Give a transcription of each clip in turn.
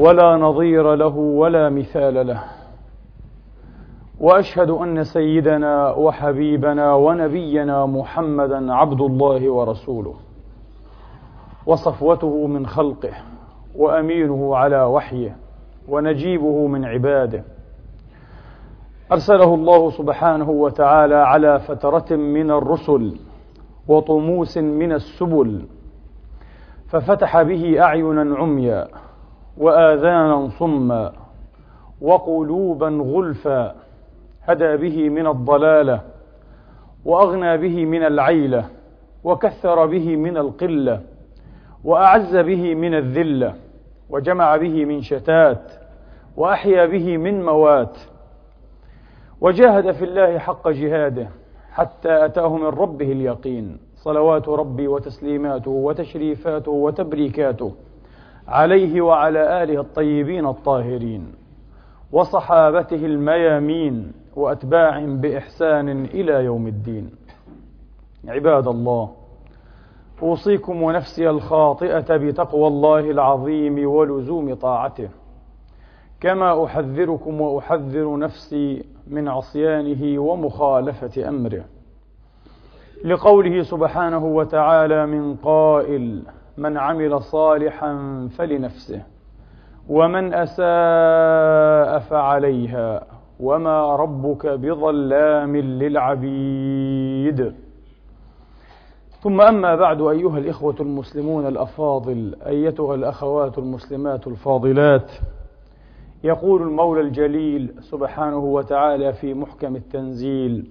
ولا نظير له ولا مثال له. وأشهد أن سيدنا وحبيبنا ونبينا محمدا عبد الله ورسوله. وصفوته من خلقه وأمينه على وحيه ونجيبه من عباده. أرسله الله سبحانه وتعالى على فترة من الرسل وطموس من السبل ففتح به اعينا عميا. وآذانا صما وقلوبا غلفا هدى به من الضلالة وأغنى به من العيلة وكثر به من القلة وأعز به من الذلة وجمع به من شتات وأحيا به من موات. وجاهد في الله حق جهاده حتى أتاه من ربه اليقين صلوات ربي وتسليماته وتشريفاته وتبريكاته. عليه وعلى آله الطيبين الطاهرين وصحابته الميامين واتباعهم بإحسان إلى يوم الدين. عباد الله أوصيكم ونفسي الخاطئة بتقوى الله العظيم ولزوم طاعته. كما أحذركم وأحذر نفسي من عصيانه ومخالفة أمره. لقوله سبحانه وتعالى من قائل من عمل صالحا فلنفسه ومن أساء فعليها وما ربك بظلام للعبيد. ثم أما بعد أيها الإخوة المسلمون الأفاضل أيتها الأخوات المسلمات الفاضلات يقول المولى الجليل سبحانه وتعالى في محكم التنزيل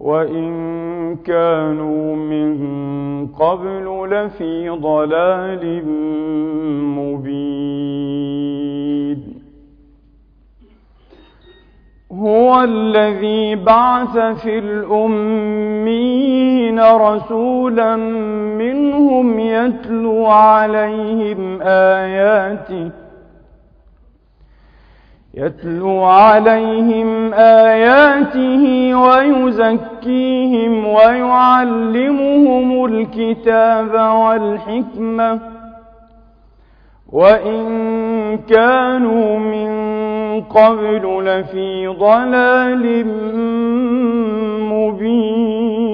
وإن كانوا من قبل لفي ضلال مبين. هو الذي بعث في الأمين رسولا منهم يتلو عليهم آياته يتلو عليهم آياته ويزكيهم ويعلمهم الكتاب والحكمة. وإن كانوا من قبل لفي ضلال مبين.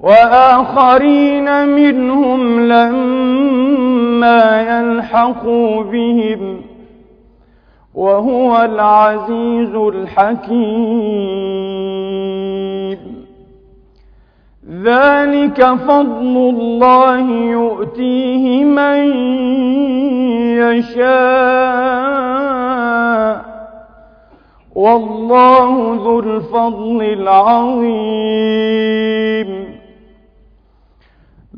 وآخرين منهم لما يلحقوا بهم وهو العزيز الحكيم. ذلك فضل الله يؤتيه من يشاء. والله ذو الفضل العظيم.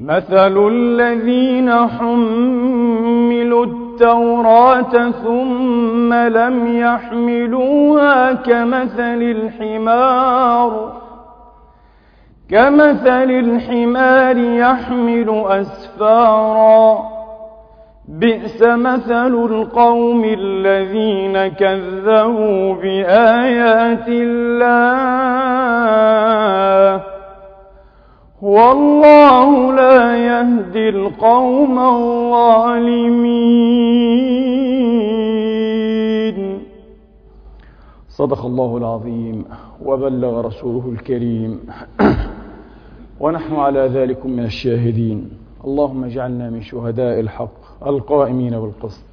مثل الذين حملوا التوراة ثم لم يحملوها كمثل الحمار كمثل الحمار يحمل أسفارا بئس مثل القوم الذين كذبوا بآيات الله والله لا يهدي القوم الظالمين. صدق الله العظيم وبلغ رسوله الكريم. ونحن على ذلك من الشاهدين. اللهم اجعلنا من شهداء الحق القائمين بالقسط.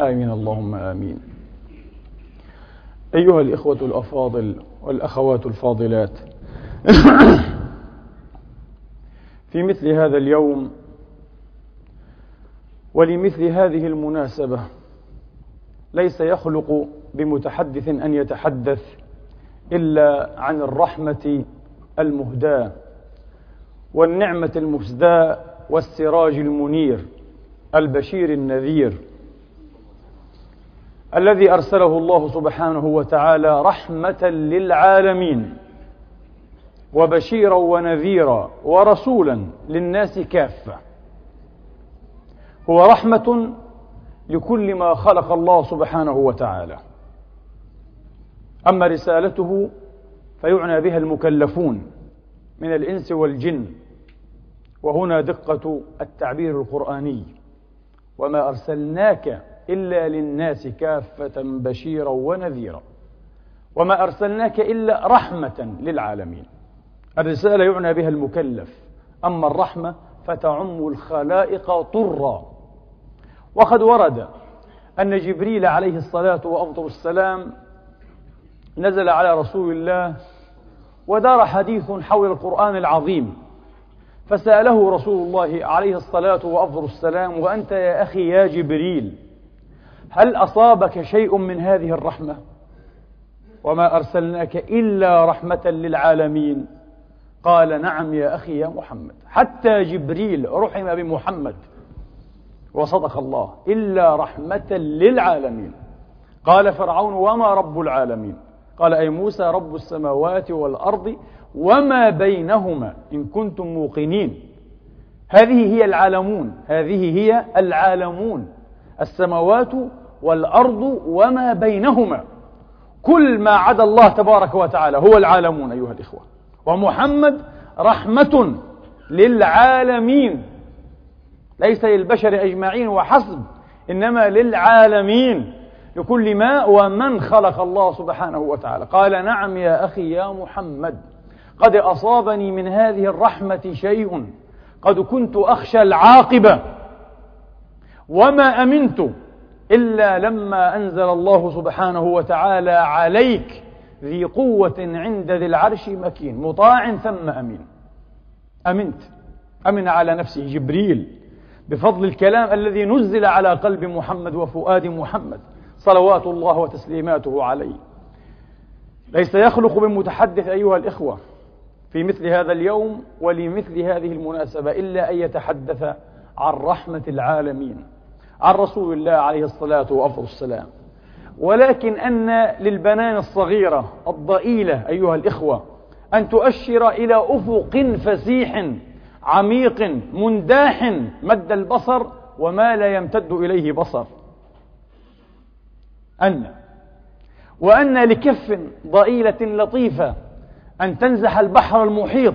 آمين. اللهم آمين. أيها الإخوة الأفاضل والأخوات الفاضلات. في مثل هذا اليوم ولمثل هذه المناسبة ليس يخلق بمتحدث أن يتحدث إلا عن الرحمة المهداة والنعمة المفداة والسراج المنير البشير النذير الذي أرسله الله سبحانه وتعالى رحمة للعالمين وبشيرا ونذيرا ورسولا للناس كافة. هو رحمة لكل ما خلق الله سبحانه وتعالى. أما رسالته فيعنى بها المكلفون من الإنس والجن. وهنا دقة التعبير القرآني. وما أرسلناك إلا للناس كافة بشيرا ونذيرا. وما أرسلناك إلا رحمة للعالمين. الرسالة يعنى بها المكلف. أما الرحمة فتعم الخلائق طرا. وقد ورد أن جبريل عليه الصلاة وأفضل السلام نزل على رسول الله ودار حديث حول القرآن العظيم. فسأله رسول الله عليه الصلاة وأفضل السلام وأنت يا أخي يا جبريل هل أصابك شيء من هذه الرحمة؟ وما أرسلناك إلا رحمة للعالمين. قال نعم يا أخي يا محمد. حتى جبريل رحم بمحمد. وصدق الله. إلا رحمة للعالمين. قال فرعون وما رب العالمين. قال أي موسى رب السماوات والأرض وما بينهما إن كنتم موقنين. هذه هي العالمون. هذه هي العالمون. السماوات والأرض وما بينهما. كل ما عدا الله تبارك وتعالى هو العالمون أيها الإخوة. ومحمد رحمة للعالمين. ليس للبشر أجمعين وحسب إنما للعالمين لكل ما ومن خلق الله سبحانه وتعالى. قال نعم يا أخي يا محمد قد أصابني من هذه الرحمة شيء قد كنت أخشى العاقبة وما أمنت إلا لما أنزل الله سبحانه وتعالى عليك. ذي قوة عند ذي العرش مكين مطاع ثم أمين. أمنت. أمن على نفسه جبريل بفضل الكلام الذي نزل على قلب محمد وفؤاد محمد صلوات الله وتسليماته عليه. ليس يخلق بمتحدث أيها الإخوة في مثل هذا اليوم ولمثل هذه المناسبة إلا أن يتحدث عن رحمة العالمين عن رسول الله عليه الصلاة وأفضل السلام ولكن أن للبنان الصغيرة الضئيلة أيها الإخوة أن تؤشر إلى أفق فسيح عميق منداح مد البصر وما لا يمتد إليه بصر. أن وأن لكف ضئيلة لطيفة أن تنزح البحر المحيط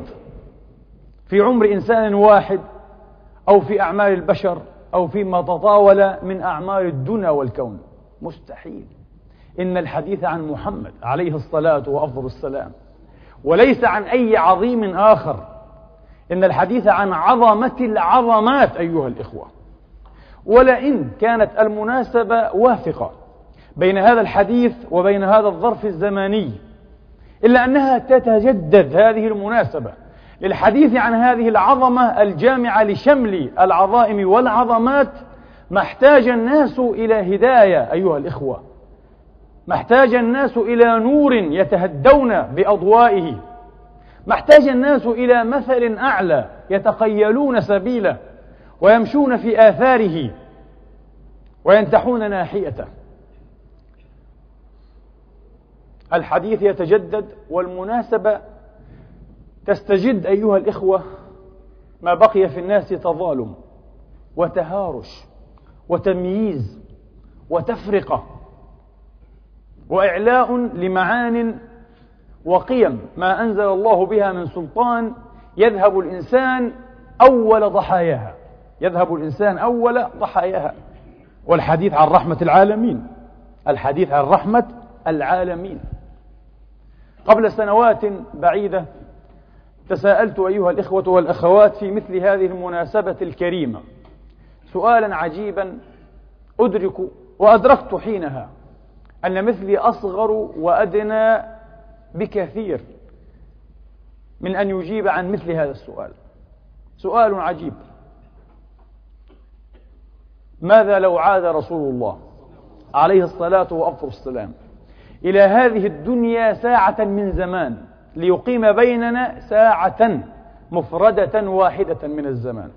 في عمر إنسان واحد أو في أعمال البشر أو فيما تطاول من أعمال الدنيا والكون. مستحيل. إن الحديث عن محمد عليه الصلاة وأفضل السلام وليس عن أي عظيم آخر. إن الحديث عن عظمة العظمات أيها الإخوة. ولئن كانت المناسبة وافقة بين هذا الحديث وبين هذا الظرف الزماني إلا أنها تتجدد هذه المناسبة للحديث عن هذه العظمة الجامعة لشمل العظائم والعظمات ما احتاج الناس إلى هداية أيها الإخوة. ما احتاج الناس إلى نور يتهدون بأضوائه. ما احتاج الناس إلى مثل أعلى يتخيلون سبيله ويمشون في آثاره وينتحون ناحيته. الحديث يتجدد والمناسبة تستجد أيها الإخوة ما بقي في الناس تظالم وتهارش وتمييز وتفرقة. وإعلاء لمعان وقيم ما أنزل الله بها من سلطان يذهب الإنسان أول ضحاياها. يذهب الإنسان أول ضحاياها. والحديث عن رحمة العالمين. الحديث عن رحمة العالمين. قبل سنوات بعيدة تساءلت أيها الإخوة والأخوات في مثل هذه المناسبة الكريمة. سؤالا عجيبا أدرك وأدركت حينها. أن مثلي أصغر وأدنى بكثير من أن يجيب عن مثل هذا السؤال. سؤال عجيب. ماذا لو عاد رسول الله عليه الصلاة وأفضل السلام إلى هذه الدنيا ساعة من زمان ليقيم بيننا ساعة مفردة واحدة من الزمان؟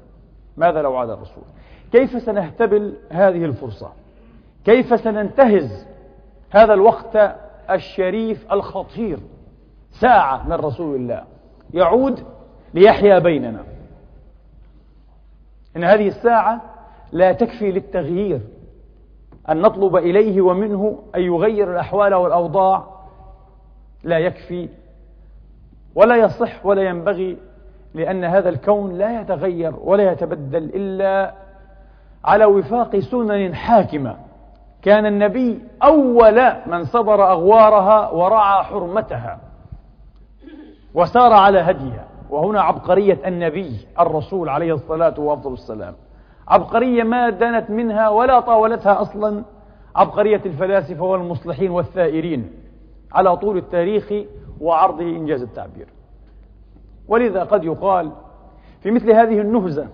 ماذا لو عاد الرسول؟ كيف سنهتبل هذه الفرصة؟ كيف سننتهز هذا الوقت الشريف الخطير. ساعة من رسول الله. يعود ليحيا بيننا. إن هذه الساعة لا تكفي للتغيير. أن نطلب إليه ومنه أن يغير الأحوال والأوضاع. لا يكفي. ولا يصح ولا ينبغي لأن هذا الكون لا يتغير ولا يتبدل إلا على وفاق سنن حاكمة. كان النبي أول من صبر أغوارها ورعى حرمتها وسار على هديها. وهنا عبقرية النبي الرسول عليه الصلاة وأفضل السلام. عبقرية ما دنت منها ولا طاولتها أصلا. عبقرية الفلاسفة والمصلحين والثائرين على طول التاريخ وعرضه إنجاز التعبير. ولذا قد يقال في مثل هذه النهزة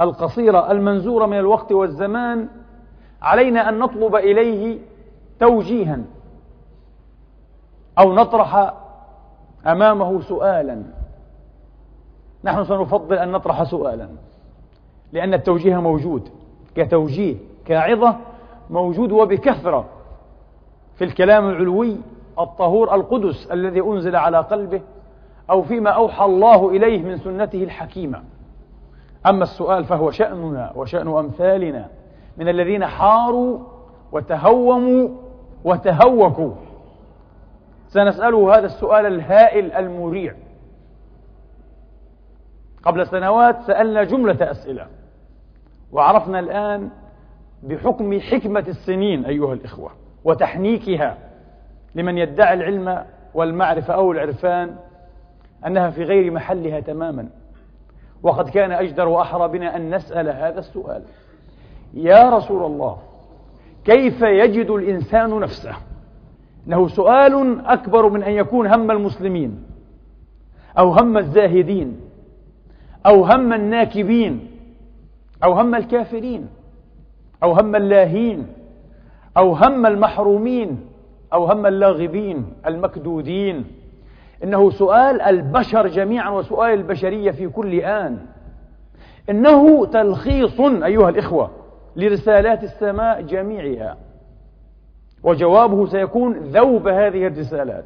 القصيرة المنزورة من الوقت والزمان علينا أن نطلب إليه توجيها أو نطرح أمامه سؤالا. نحن سنفضل أن نطرح سؤالا لأن التوجيه موجود كتوجيه كعظة موجود وبكثرة. في الكلام العلوي الطهور القدس الذي أنزل على قلبه أو فيما أوحى الله إليه من سنته الحكيمة. أما السؤال فهو شأننا وشأن أمثالنا. من الذين حاروا وتهوموا وتهوكوا. سنسأله هذا السؤال الهائل المريع. قبل سنوات سألنا جملة أسئلة وعرفنا الآن بحكم حكمة السنين أيها الإخوة وتحنيكها لمن يدعي العلم والمعرفة أو العرفان أنها في غير محلها تماما. وقد كان أجدر وأحرى بنا أن نسأل هذا السؤال. يا رسول الله كيف يجد الإنسان نفسه؟ إنه سؤال أكبر من أن يكون هم المسلمين أو هم الزاهدين أو هم الناكبين أو هم الكافرين أو هم اللاهين أو هم المحرومين أو هم اللاغبين المكدودين. إنه سؤال البشر جميعا وسؤال البشرية في كل آن. إنه تلخيص أيها الإخوة. لرسالات السماء جميعها. وجوابه سيكون ذوب هذه الرسالات.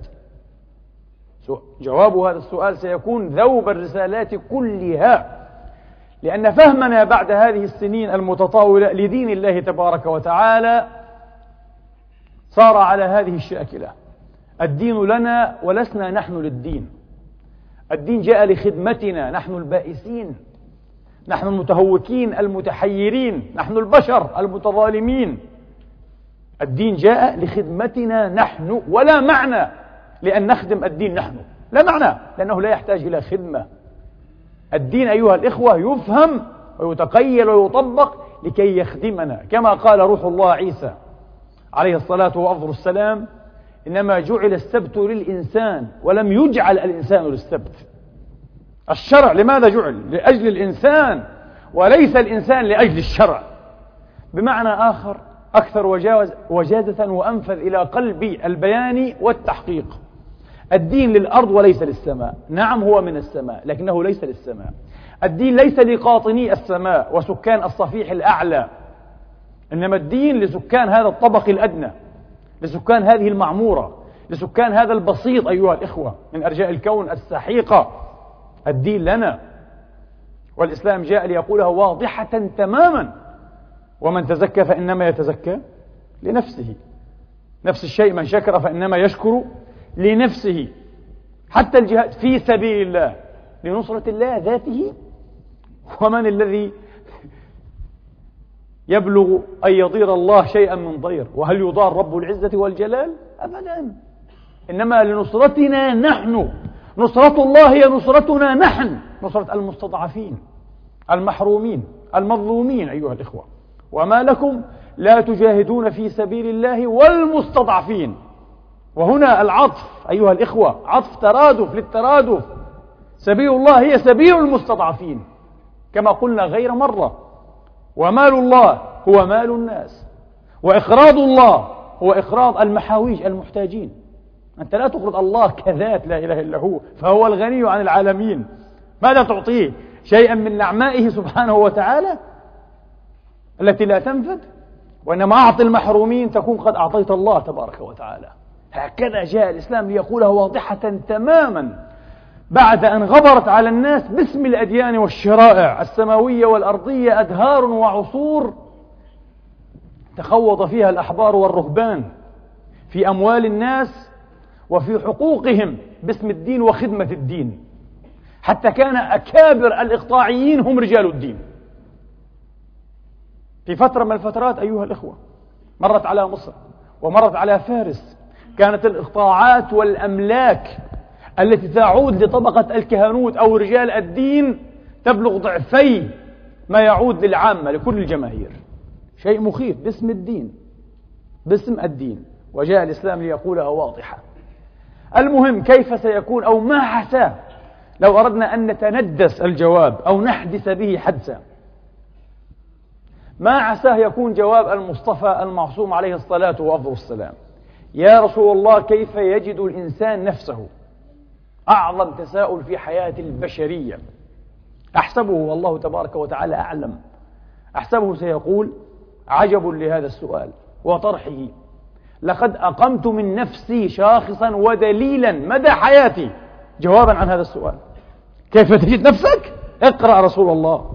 جواب هذا السؤال سيكون ذوب الرسالات كلها. لأن فهمنا بعد هذه السنين المتطاولة لدين الله تبارك وتعالى صار على هذه الشاكلة. الدين لنا ولسنا نحن للدين. الدين جاء لخدمتنا نحن البائسين. نحن المتهوكين المتحيرين نحن البشر المتظالمين. الدين جاء لخدمتنا نحن ولا معنى لأن نخدم الدين نحن. لا معنى لأنه لا يحتاج إلى خدمة. الدين أيها الإخوة يفهم ويتقيل ويطبق لكي يخدمنا. كما قال روح الله عيسى عليه الصلاة وأفضل السلام إنما جعل السبت للإنسان ولم يجعل الإنسان للسبت. الشرع لماذا جعل؟ لأجل الإنسان وليس الإنسان لأجل الشرع. بمعنى آخر أكثر وجاز وجازة وأنفذ إلى قلب البيان والتحقيق. الدين للأرض وليس للسماء. نعم هو من السماء لكنه ليس للسماء. الدين ليس لقاطني السماء وسكان الصفيح الأعلى. إنما الدين لسكان هذا الطبق الأدنى لسكان هذه المعمورة لسكان هذا البسيط أيها الإخوة من أرجاء الكون السحيقة. الدين لنا. والإسلام جاء ليقولها واضحة تماما. ومن تزكى فإنما يتزكى لنفسه. نفس الشيء من شكر فإنما يشكر لنفسه. حتى الجهاد في سبيل الله لنصرة الله ذاته. ومن الذي يبلغ أن يضير الله شيئا من ضير؟ وهل يضار رب العزة والجلال؟ أبدا. إنما لنصرتنا نحن. نصرة الله هي نصرتنا نحن نصرة المستضعفين المحرومين المظلومين أيها الإخوة. وما لكم لا تجاهدون في سبيل الله والمستضعفين. وهنا العطف أيها الإخوة عطف ترادف للترادف. سبيل الله هي سبيل المستضعفين كما قلنا غير مرة. ومال الله هو مال الناس وإقراض الله هو إقراض المحاويج المحتاجين. أنت لا تقرض الله كذات لا إله إلا هو فهو الغني عن العالمين. ماذا تعطيه؟ شيئا من نعمائه سبحانه وتعالى التي لا تنفد؟ وإنما أعطي المحرومين تكون قد أعطيت الله تبارك وتعالى. هكذا جاء الإسلام ليقولها واضحة تماما بعد أن غبرت على الناس باسم الأديان والشرائع السماوية والأرضية أدهار وعصور تخوض فيها الأحبار والرهبان في أموال الناس وفي حقوقهم باسم الدين وخدمة الدين. حتى كان أكابر الإقطاعيين هم رجال الدين. في فترة من الفترات أيها الإخوة مرت على مصر ومرت على فارس كانت الإقطاعات والأملاك التي تعود لطبقة الكهنوت أو رجال الدين تبلغ ضعفي ما يعود للعامة لكل الجماهير. شيء مخيف باسم الدين باسم الدين. وجاء الإسلام ليقولها واضحة. المهم كيف سيكون أو ما حساه؟ لو أردنا أن نتندس الجواب أو نحدث به حدسا ما عساه يكون جواب المصطفى المعصوم عليه الصلاة وأفضل السلام يا رسول الله كيف يجد الإنسان نفسه؟ أعظم تساؤل في حياة البشرية. أحسبه والله تبارك وتعالى أعلم. أحسبه سيقول عجب لهذا السؤال وطرحه. لقد أقمت من نفسي شاخصا ودليلا. مدى حياتي؟ جوابا عن هذا السؤال. كيف تجد نفسك؟ اقرأ رسول الله.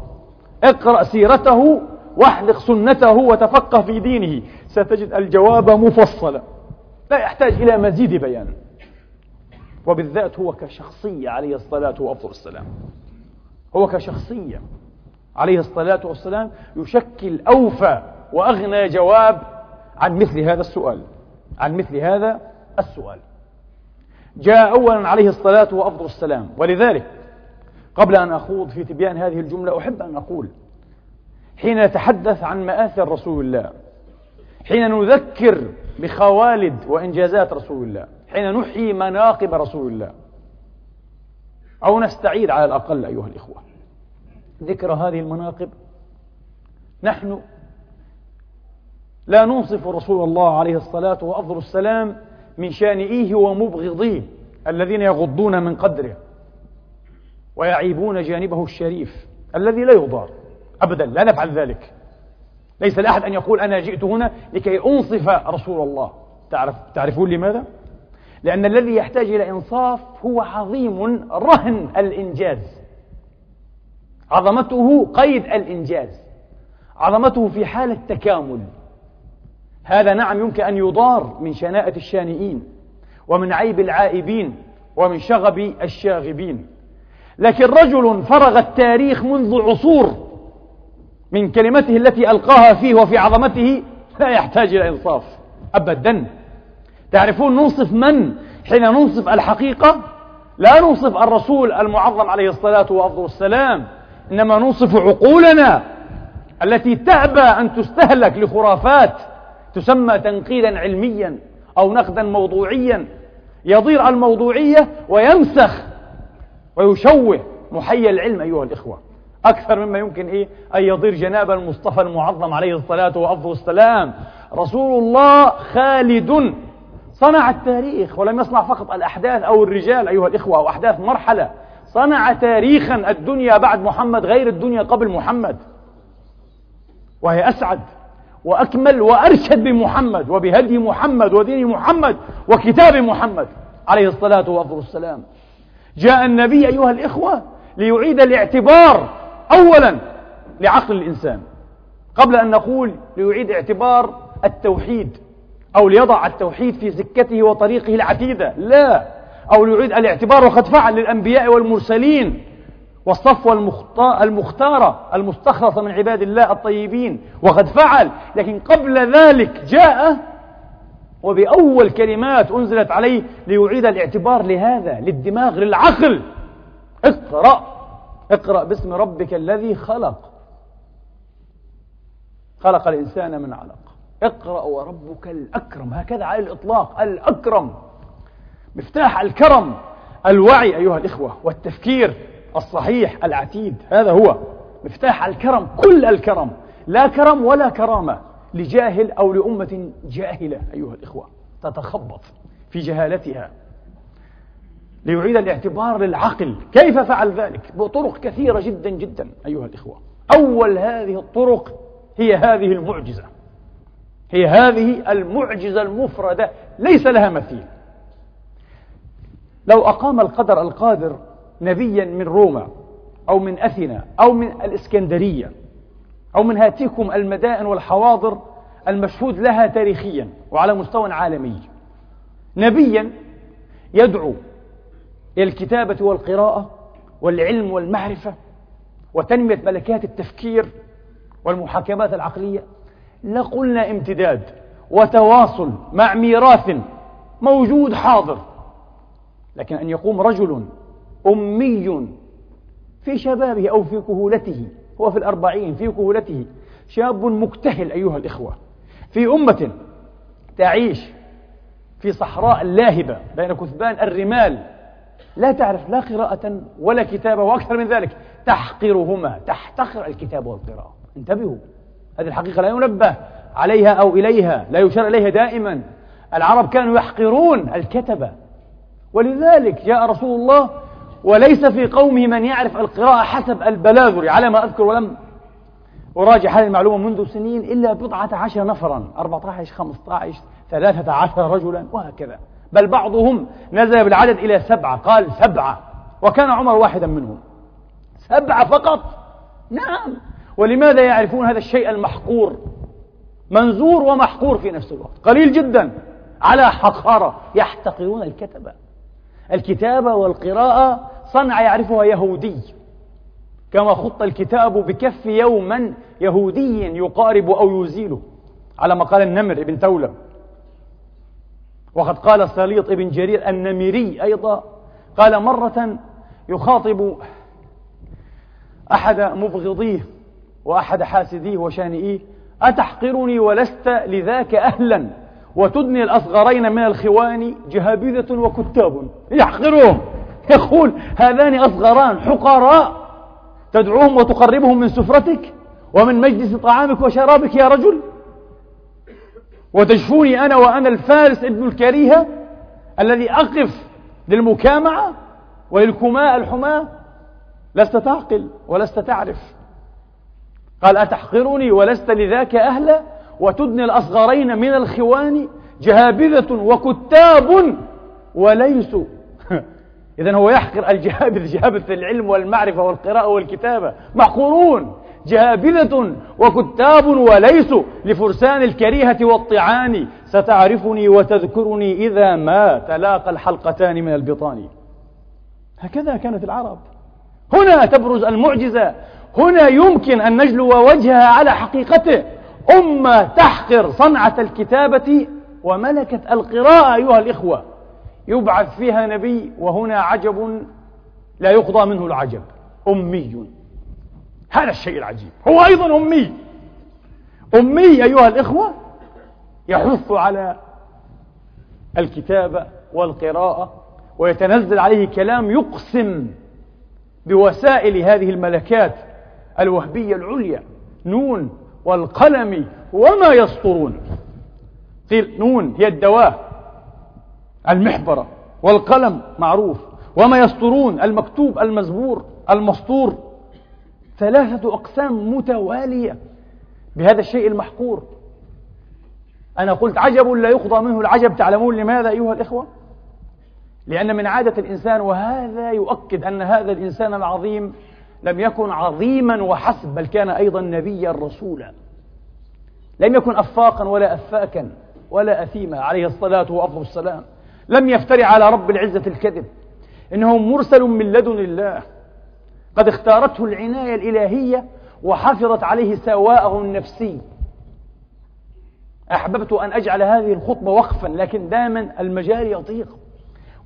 اقرأ سيرته واحلق سنته وتفقه في دينه. ستجد الجواب مفصلا. لا يحتاج إلى مزيد بيان. وبالذات هو كشخصية عليه الصلاة والسلام. هو كشخصية عليه الصلاة والسلام يشكل أوفى وأغنى جواب عن مثل هذا السؤال عن مثل هذا السؤال. جاء أولا عليه الصلاة وأفضل السلام. ولذلك قبل أن أخوض في تبيان هذه الجملة أحب أن أقول حين نتحدث عن مآثر رسول الله حين نذكر بخوالد وإنجازات رسول الله حين نحيي مناقب رسول الله أو نستعيد على الأقل أيها الإخوة. ذكر هذه المناقب نحن لا ننصف رسول الله عليه الصلاة وأفضل السلام من شانئيه ومبغضيه الذين يغضون من قدره ويعيبون جانبه الشريف الذي لا يضار أبدا لا نفعل ذلك. ليس لأحد أن يقول أنا جئت هنا لكي أنصف رسول الله. تعرف تعرفون لماذا؟ لأن الذي يحتاج إلى إنصاف هو عظيم رهن الإنجاز. عظمته قيد الإنجاز. عظمته في حالة تكامل هذا نعم يمكن أن يضار من شناءة الشانئين ومن عيب العائبين ومن شغب الشاغبين. لكن رجل فرغ التاريخ منذ عصور من كلمته التي ألقاها فيه وفي عظمته لا يحتاج إلى إنصاف أبدا. تعرفون ننصف من حين ننصف الحقيقة؟ لا ننصف الرسول المعظم عليه الصلاة وأفضل السلام إنما ننصف عقولنا التي تأبى أن تستهلك لخرافات تسمى تنقيدا علميا أو نقدا موضوعيا. يضير الموضوعية ويمسخ ويشوه محيي العلم أيها الإخوة. أكثر مما يمكن إيه؟ أن يضير جناب المصطفى المعظم عليه الصلاة وأفضل السلام. رسول الله خالد. صنع التاريخ ولم يصنع فقط الأحداث أو الرجال أيها الإخوة أو أحداث مرحلة. صنع تاريخا الدنيا بعد محمد غير الدنيا قبل محمد. وهي أسعد. وأكمل وأرشد بمحمد وبهدي محمد ودين محمد وكتاب محمد عليه الصلاة والسلام. جاء النبي أيها الإخوة ليعيد الاعتبار أولا لعقل الإنسان قبل أن نقول ليعيد اعتبار التوحيد أو ليضع التوحيد في سكته وطريقه العتيدة لا أو ليعيد الاعتبار وقد فعل للأنبياء والمرسلين والصفوة المختارة المستخلصة من عباد الله الطيبين وقد فعل لكن قبل ذلك جاء وبأول كلمات أنزلت عليه ليعيد الاعتبار لهذا للدماغ للعقل. اقرأ اقرأ باسم ربك الذي خلق. خلق الإنسان من علق. اقرأ وربك الأكرم. هكذا على الإطلاق الأكرم. مفتاح الكرم. الوعي أيها الإخوة والتفكير. الصحيح العتيد. هذا هو مفتاح الكرم كل الكرم. لا كرم ولا كرامة لجاهل أو لأمة جاهلة أيها الإخوة. تتخبط في جهالتها. ليعيد الاعتبار للعقل. كيف فعل ذلك؟ بطرق كثيرة جدا جدا أيها الإخوة. أول هذه الطرق هي هذه المعجزة. هي هذه المعجزة المفردة. ليس لها مثيل. لو أقام القدر القادر نبيا من روما أو من أثينا أو من الإسكندرية أو من هاتيكم المدائن والحواضر المشهود لها تاريخيا وعلى مستوى عالمي. نبيا يدعو إلى الكتابة والقراءة والعلم والمعرفة وتنمية ملكات التفكير والمحاكمات العقلية. لقلنا امتداد وتواصل مع ميراث موجود حاضر لكن أن يقوم رجل أمي في شبابه أو في كهولته هو في الأربعين في كهولته. شاب مكتهل أيها الإخوة. في أمة تعيش في صحراء لاهبة بين كثبان الرمال. لا تعرف لا قراءة ولا كتابة وأكثر من ذلك. تحقرهما تحتقر الكتاب والقراءة. انتبهوا هذه الحقيقة لا ينبه عليها أو إليها لا يشار إليها دائما. العرب كانوا يحقرون الكتبة ولذلك جاء رسول الله وليس في قومه من يعرف القراءة حسب البلاغر على ما أذكر ولم أراجع هذه المعلومة منذ سنين إلا بضعة عشر نفرا 14 15 ثلاثة عشر رجلا وهكذا. بل بعضهم نزل بالعدد إلى سبعة قال سبعة وكان عمر واحدا منهم. سبعة فقط؟ نعم. ولماذا يعرفون هذا الشيء المحقور؟ منزور ومحقور في نفس الوقت. قليل جدا. على حقارة يحتقرون الكتبة الكتابة والقراءة صنعة يعرفها يهودي. كما خط الكتاب بكف يوما يهودي يقارب أو يزيله. على ما قال النمر ابن تولم وقد قال سليط ابن جرير النميري أيضا. قال مرة يخاطب أحد مبغضيه وأحد حاسديه وشانئيه أتحقرني ولست لذاك أهلا؟ وتدني الأصغرين من الخوان جهابذة وكتاب. يحقرهم. يقول هذان أصغران حقراء تدعوهم وتقربهم من سفرتك ومن مجلس طعامك وشرابك يا رجل. وتجفوني أنا وأنا الفارس ابن الكريهة الذي أقف للمكامعة وللكماء الحماة. لست تعقل ولست تعرف. قال أتحقرني ولست لذاك أهلا؟ وتدني الأصغرين من الخوان جهابذة وكتاب وليسوا إذا هو يحقر الجهابذ جهابذة العلم والمعرفة والقراءة والكتابة. محقورون. جهابذة وكتاب وليسوا لفرسان الكريهة والطعان. ستعرفني وتذكرني إذا ما تلاقى الحلقتان من البطان. هكذا كانت العرب. هنا تبرز المعجزة. هنا يمكن أن نجلو وجهها على حقيقته. أمة تحقر صنعة الكتابة وملكة القراءة أيها الإخوة. يبعث فيها نبي وهنا عجب لا يقضى منه العجب. أمي. هذا الشيء العجيب. هو أيضا أمي. أمي أيها الإخوة يحث على الكتابة والقراءة ويتنزل عليه كلام يقسم بوسائل هذه الملكات الوهبية العليا. نون والقلم وما يسطرون. قيل نون هي الدواء المحبرة والقلم معروف. وما يسطرون المكتوب المزبور المسطور. ثلاثة أقسام متوالية بهذا الشيء المحقور. أنا قلت عجب لا يقضى منه العجب. تعلمون لماذا أيها الإخوة؟ لأن من عادة الإنسان وهذا يؤكد أن هذا الإنسان العظيم لم يكن عظيما وحسب بل كان أيضا نبيا رسولا. لم يكن أفاقا ولا أفاكا ولا أثيما عليه الصلاة وأفضل السلام لم يفتري على رب العزة الكذب. إنه مرسل من لدن الله. قد اختارته العناية الإلهية وحفظت عليه سواءه النفسي. أحببت أن أجعل هذه الخطبة وقفا لكن دائما المجال يضيق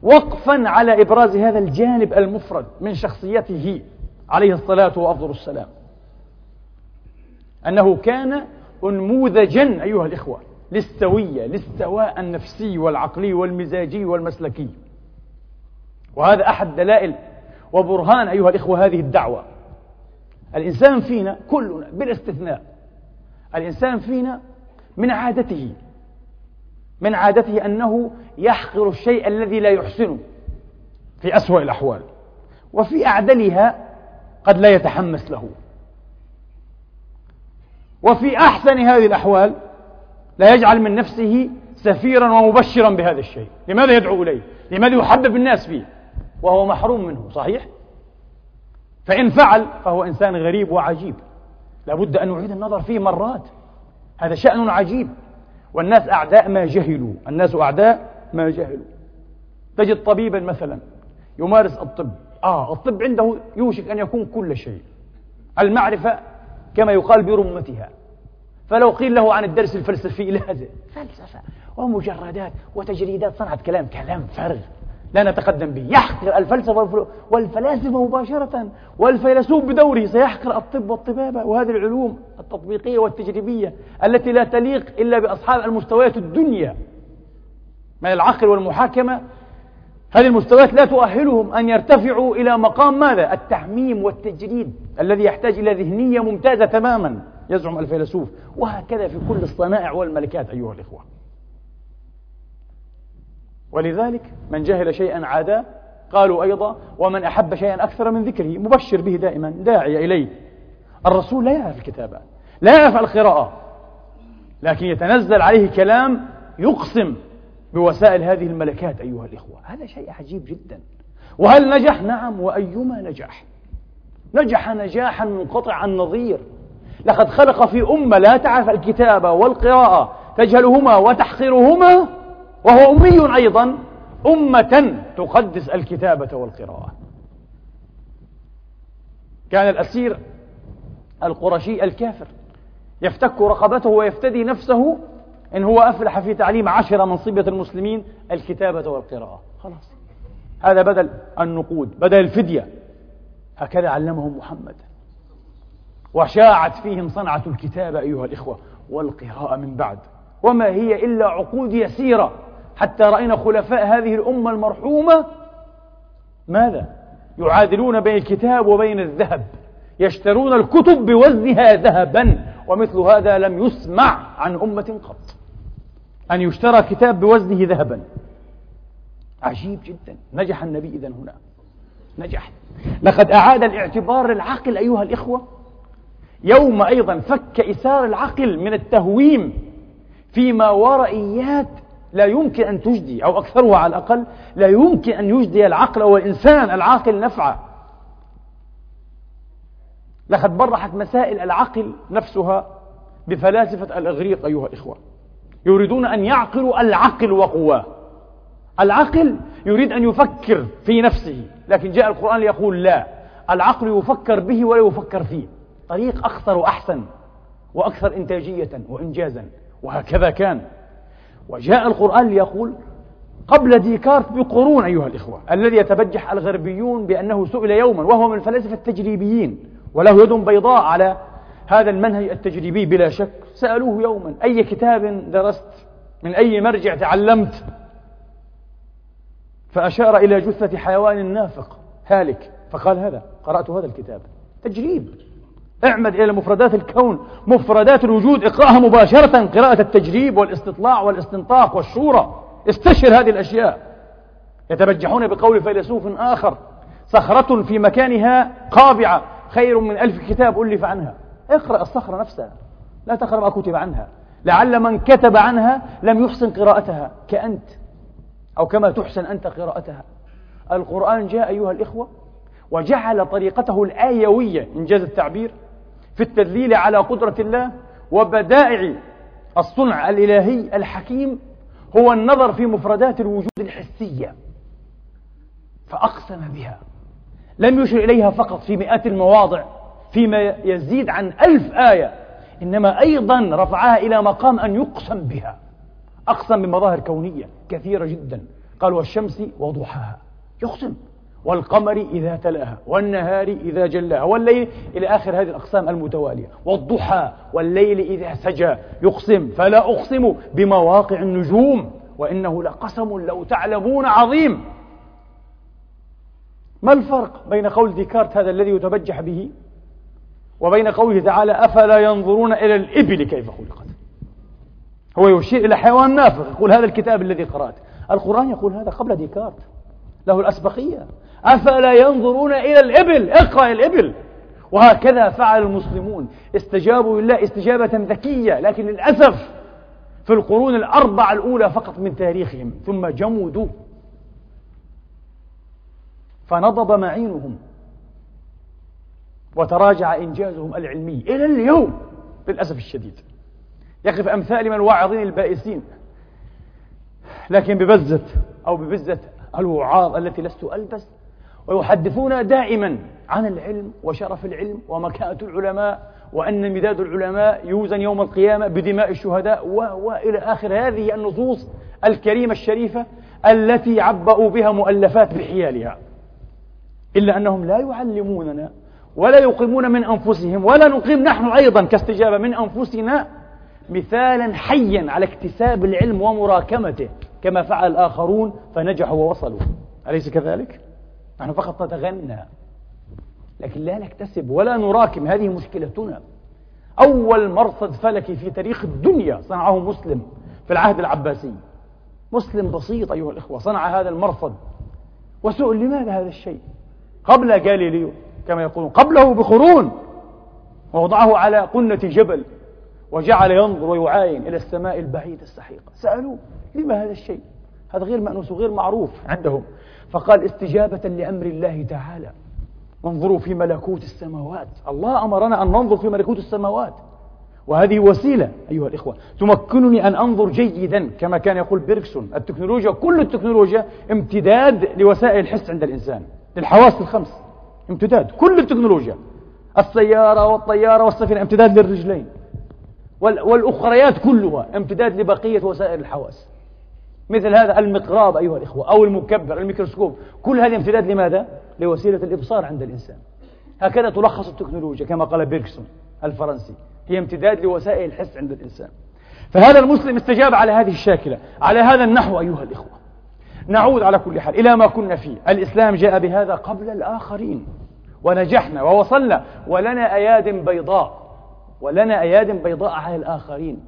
وقفا على إبراز هذا الجانب المفرد من شخصيته. عليه الصلاة وأفضل السلام. أنه كان أنموذجا أيها الإخوة للسوية للسواء النفسي والعقلي والمزاجي والمسلكي. وهذا أحد دلائل وبرهان أيها الإخوة هذه الدعوة. الإنسان فينا كلنا بالاستثناء الإنسان فينا من عادته من عادته أنه يحقر الشيء الذي لا يحسنه في أسوأ الأحوال. وفي أعدلها قد لا يتحمس له. وفي أحسن هذه الأحوال لا يجعل من نفسه سفيرا ومبشرا بهذا الشيء. لماذا يدعو إليه؟ لماذا يحبب الناس فيه؟ وهو محروم منه صحيح؟ فإن فعل فهو إنسان غريب وعجيب. لابد أن نعيد النظر فيه مرات. هذا شأن عجيب. والناس أعداء ما جهلوا. الناس أعداء ما جهلوا. تجد طبيبا مثلا يمارس الطب. آه. الطب عنده يوشك أن يكون كل شيء. المعرفة كما يقال برمتها. فلو قيل له عن الدرس الفلسفي لازم فلسفة. ومجردات وتجريدات صنعت كلام كلام فرغ. لا نتقدم به. يحقر الفلسفة والفلاسفة مباشرة. والفيلسوف بدوره سيحقر الطب والطبابة وهذه العلوم التطبيقية والتجريبية التي لا تليق إلا بأصحاب المستويات الدنيا. من العقل والمحاكمة هذه المستويات لا تؤهلهم أن يرتفعوا إلى مقام ماذا؟ التعميم والتجريد الذي يحتاج إلى ذهنية ممتازة تماما يزعم الفيلسوف. وهكذا في كل الصنائع والملكات أيها الإخوة. ولذلك من جهل شيئا عاداه قالوا أيضا ومن أحب شيئا أكثر من ذكره مبشر به دائما داعي إليه. الرسول لا يعرف الكتابة لا يعرف القراءة لكن يتنزل عليه كلام يقسم بوسائل هذه الملكات أيها الإخوة. هذا شيء عجيب جدا. وهل نجح؟ نعم وأيما نجح. نجح نجاحا منقطع النظير لقد خلق في أمة لا تعرف الكتابة والقراءة تجهلهما وتحقرهما وهو أمي أيضا أمة تقدس الكتابة والقراءة. كان الأسير القرشي الكافر يفتك رقبته ويفتدي نفسه إن هو أفلح في تعليم عشرة من صبية المسلمين الكتابة والقراءة. خلاص. هذا بدل النقود بدل الفدية. هكذا علمهم محمد. وشاعت فيهم صنعة الكتابة أيها الإخوة والقراءة من بعد. وما هي إلا عقود يسيرة. حتى رأينا خلفاء هذه الأمة المرحومة ماذا؟ يعادلون بين الكتاب وبين الذهب. يشترون الكتب بوزنها ذهبا. ومثل هذا لم يسمع عن أمة قط. أن يشترى كتاب بوزنه ذهبا. عجيب جدا. نجح النبي إذا هنا. نجح. لقد أعاد الاعتبار للعقل أيها الإخوة. يوم أيضا فك إسار العقل من التهويم فيما ورئيات لا يمكن أن تجدي أو أكثرها على الأقل لا يمكن أن يجدي العقل أو الإنسان العاقل نفعا لقد برحت مسائل العقل نفسها بفلاسفة الإغريق أيها الإخوة. يريدون أن يعقلوا العقل وقواه. العقل يريد أن يفكر في نفسه لكن جاء القرآن ليقول لا. العقل يفكر به ولا يفكر فيه. طريق أخطر وأحسن وأكثر إنتاجية وإنجازا وهكذا كان. وجاء القرآن ليقول قبل ديكارت بقرون أيها الإخوة الذي يتبجح الغربيون بأنه سئل يوما وهو من الفلاسفة التجريبيين وله يد بيضاء على هذا المنهج التجريبي بلا شك. سألوه يوما أي كتاب درست؟ من أي مرجع تعلمت؟ فأشار إلى جثة حيوان نافق هالك. فقال هذا قرأت هذا الكتاب. تجريب. اعمد إلى مفردات الكون مفردات الوجود اقرأها مباشرة قراءة التجريب والاستطلاع والاستنطاق والشورى. استشر هذه الأشياء. يتبجحون بقول فيلسوف آخر صخرة في مكانها قابعة خير من ألف كتاب ألف عنها. اقرأ الصخرة نفسها. لا تقرأ ما كتب عنها. لعل من كتب عنها لم يحسن قراءتها. كأنت أو كما تحسن أنت قراءتها. القرآن جاء أيها الإخوة وجعل طريقته الآيوية إنجاز التعبير في التدليل على قدرة الله وبدائع الصنع الإلهي الحكيم هو النظر في مفردات الوجود الحسية. فأقسم بها. لم يشر إليها فقط في مئات المواضع فيما يزيد عن ألف آية. إنما أيضا رفعها إلى مقام أن يقسم بها. أقسم بمظاهر كونية كثيرة جدا. قال والشمس وضحاها. يقسم. والقمر إذا تلأها. والنهار إذا جلاها. والليل إلى آخر هذه الأقسام المتوالية. والضحى. والليل إذا سجى. يقسم. فلا أقسم بمواقع النجوم. وإنه لقسم لو تعلمون عظيم. ما الفرق بين قول ديكارت هذا الذي يتبجح به؟ وبين قوله تعالى أفلا ينظرون إلى الإبل كيف خلقت؟ هو يشير إلى حيوان نافق يقول هذا الكتاب الذي قرأت. القرآن يقول هذا قبل ديكارت. له الأسبقية. أفلا ينظرون إلى الإبل؟ اقرأ الإبل. وهكذا فعل المسلمون. استجابوا لله استجابة ذكية لكن للأسف في القرون الأربعة الأولى فقط من تاريخهم. ثم جمدوا. فنضب معينهم. وتراجع إنجازهم العلمي إلى اليوم للأسف الشديد. يقف أمثال من الواعظين البائسين لكن ببزة أو ببزة الوعاظ التي لست ألبس ويحدثون دائما عن العلم وشرف العلم ومكانة العلماء وأن مداد العلماء يوزن يوم القيامة بدماء الشهداء وإلى آخر هذه النصوص الكريمة الشريفة التي عبأوا بها مؤلفات بحيالها. إلا أنهم لا يعلموننا ولا يقيمون من أنفسهم ولا نقيم نحن أيضا كاستجابة من أنفسنا مثالا حيا على اكتساب العلم ومراكمته كما فعل الآخرون فنجحوا ووصلوا. أليس كذلك؟ نحن فقط نتغنى لكن لا نكتسب ولا نراكم. هذه مشكلتنا. أول مرصد فلكي في تاريخ الدنيا صنعه مسلم في العهد العباسي. مسلم بسيط أيها الإخوة صنع هذا المرصد. وسئل لماذا هذا الشيء؟ قبل جاليليو كما يقولون قبله بقرون ووضعه على قنة جبل وجعل ينظر ويعاين إلى السماء البعيدة السحيقة سألوه لما هذا الشيء؟ هذا غير مأنوس وغير معروف عندهم. فقال استجابة لأمر الله تعالى انظروا في ملكوت السماوات. الله أمرنا أن ننظر في ملكوت السماوات. وهذه وسيلة أيها الإخوة تمكنني أن أنظر جيدا كما كان يقول بيركسون التكنولوجيا كل التكنولوجيا امتداد لوسائل الحس عند الإنسان للحواس الخمس. امتداد كل التكنولوجيا. السيارة والطيارة والسفينة امتداد للرجلين. والأخريات كلها امتداد لبقية وسائل الحواس. مثل هذا المقراب أيها الإخوة أو المكبر الميكروسكوب. كل هذه امتداد لماذا؟ لوسيلة الإبصار عند الإنسان. هكذا تلخص التكنولوجيا كما قال بيركسون الفرنسي هي امتداد لوسائل الحس عند الإنسان. فهذا المسلم استجاب على هذه الشاكلة على هذا النحو أيها الإخوة. نعود على كل حال إلى ما كنا فيه. الإسلام جاء بهذا قبل الآخرين. ونجحنا ووصلنا. ولنا أياد بيضاء. ولنا أياد بيضاء على الآخرين.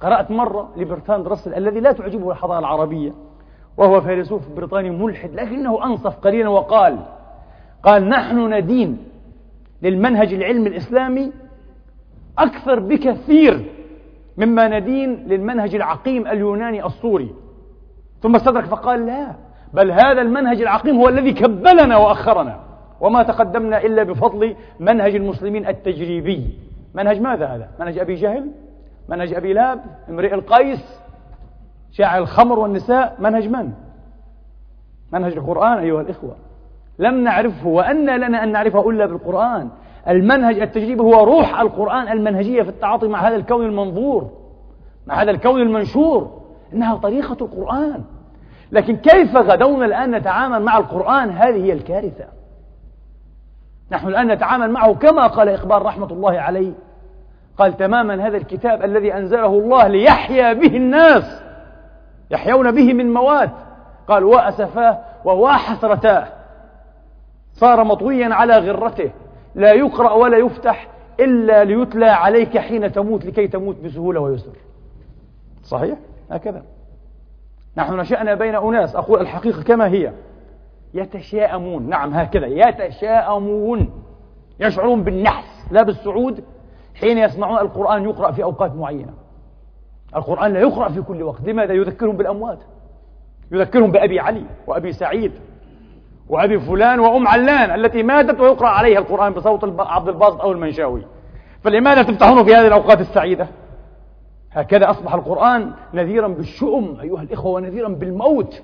قرأت مرة لبرتاند رسل الذي لا تعجبه الحضارة العربية. وهو فيلسوف بريطاني ملحد. لكنه أنصف قليلا وقال قال نحن ندين للمنهج العلمي الإسلامي أكثر بكثير مما ندين للمنهج العقيم اليوناني الصوري ثم استدرك فقال لا بل هذا المنهج العقيم هو الذي كبلنا وأخرنا وما تقدمنا إلا بفضل منهج المسلمين التجريبي منهج ماذا هذا؟ منهج أبي جهل؟ منهج أبي لاب؟ امرئ القيس؟ شاعر الخمر والنساء؟ منهج من؟ منهج القرآن أيها الإخوة لم نعرفه وأن لنا أن نعرفه إلا بالقرآن المنهج التجريبي هو روح القرآن المنهجية في التعاطي مع هذا الكون المنظور مع هذا الكون المنشور إنها طريقة القرآن. لكن كيف غدونا الآن نتعامل مع القرآن؟ هذه هي الكارثة. نحن الآن نتعامل معه كما قال إقبال رحمة الله عليه. قال تماما هذا الكتاب الذي أنزله الله ليحيا به الناس. يحيون به من مواد قال وأسفاه وواحسرتاه صار مطويا على غرته. لا يقرأ ولا يفتح إلا ليتلى عليك حين تموت لكي تموت بسهولة ويسر. صحيح؟ هكذا. نحن نشأنا بين أناس أقول الحقيقة كما هي. يتشاءمون نعم هكذا. يتشاءمون يشعرون بالنحس لا بالسعود حين يسمعون القرآن يقرأ في أوقات معينة. القرآن لا يقرأ في كل وقت. لماذا؟ يذكرهم بالأموات. يذكرهم بأبي علي وأبي سعيد وأبي فلان وأم علان التي ماتت ويقرأ عليها القرآن بصوت عبد الباسط أو المنشاوي. فلماذا تفتحون في هذه الأوقات السعيدة؟ هكذا أصبح القرآن نذيرا بالشؤم أيها الإخوة ونذيرا بالموت.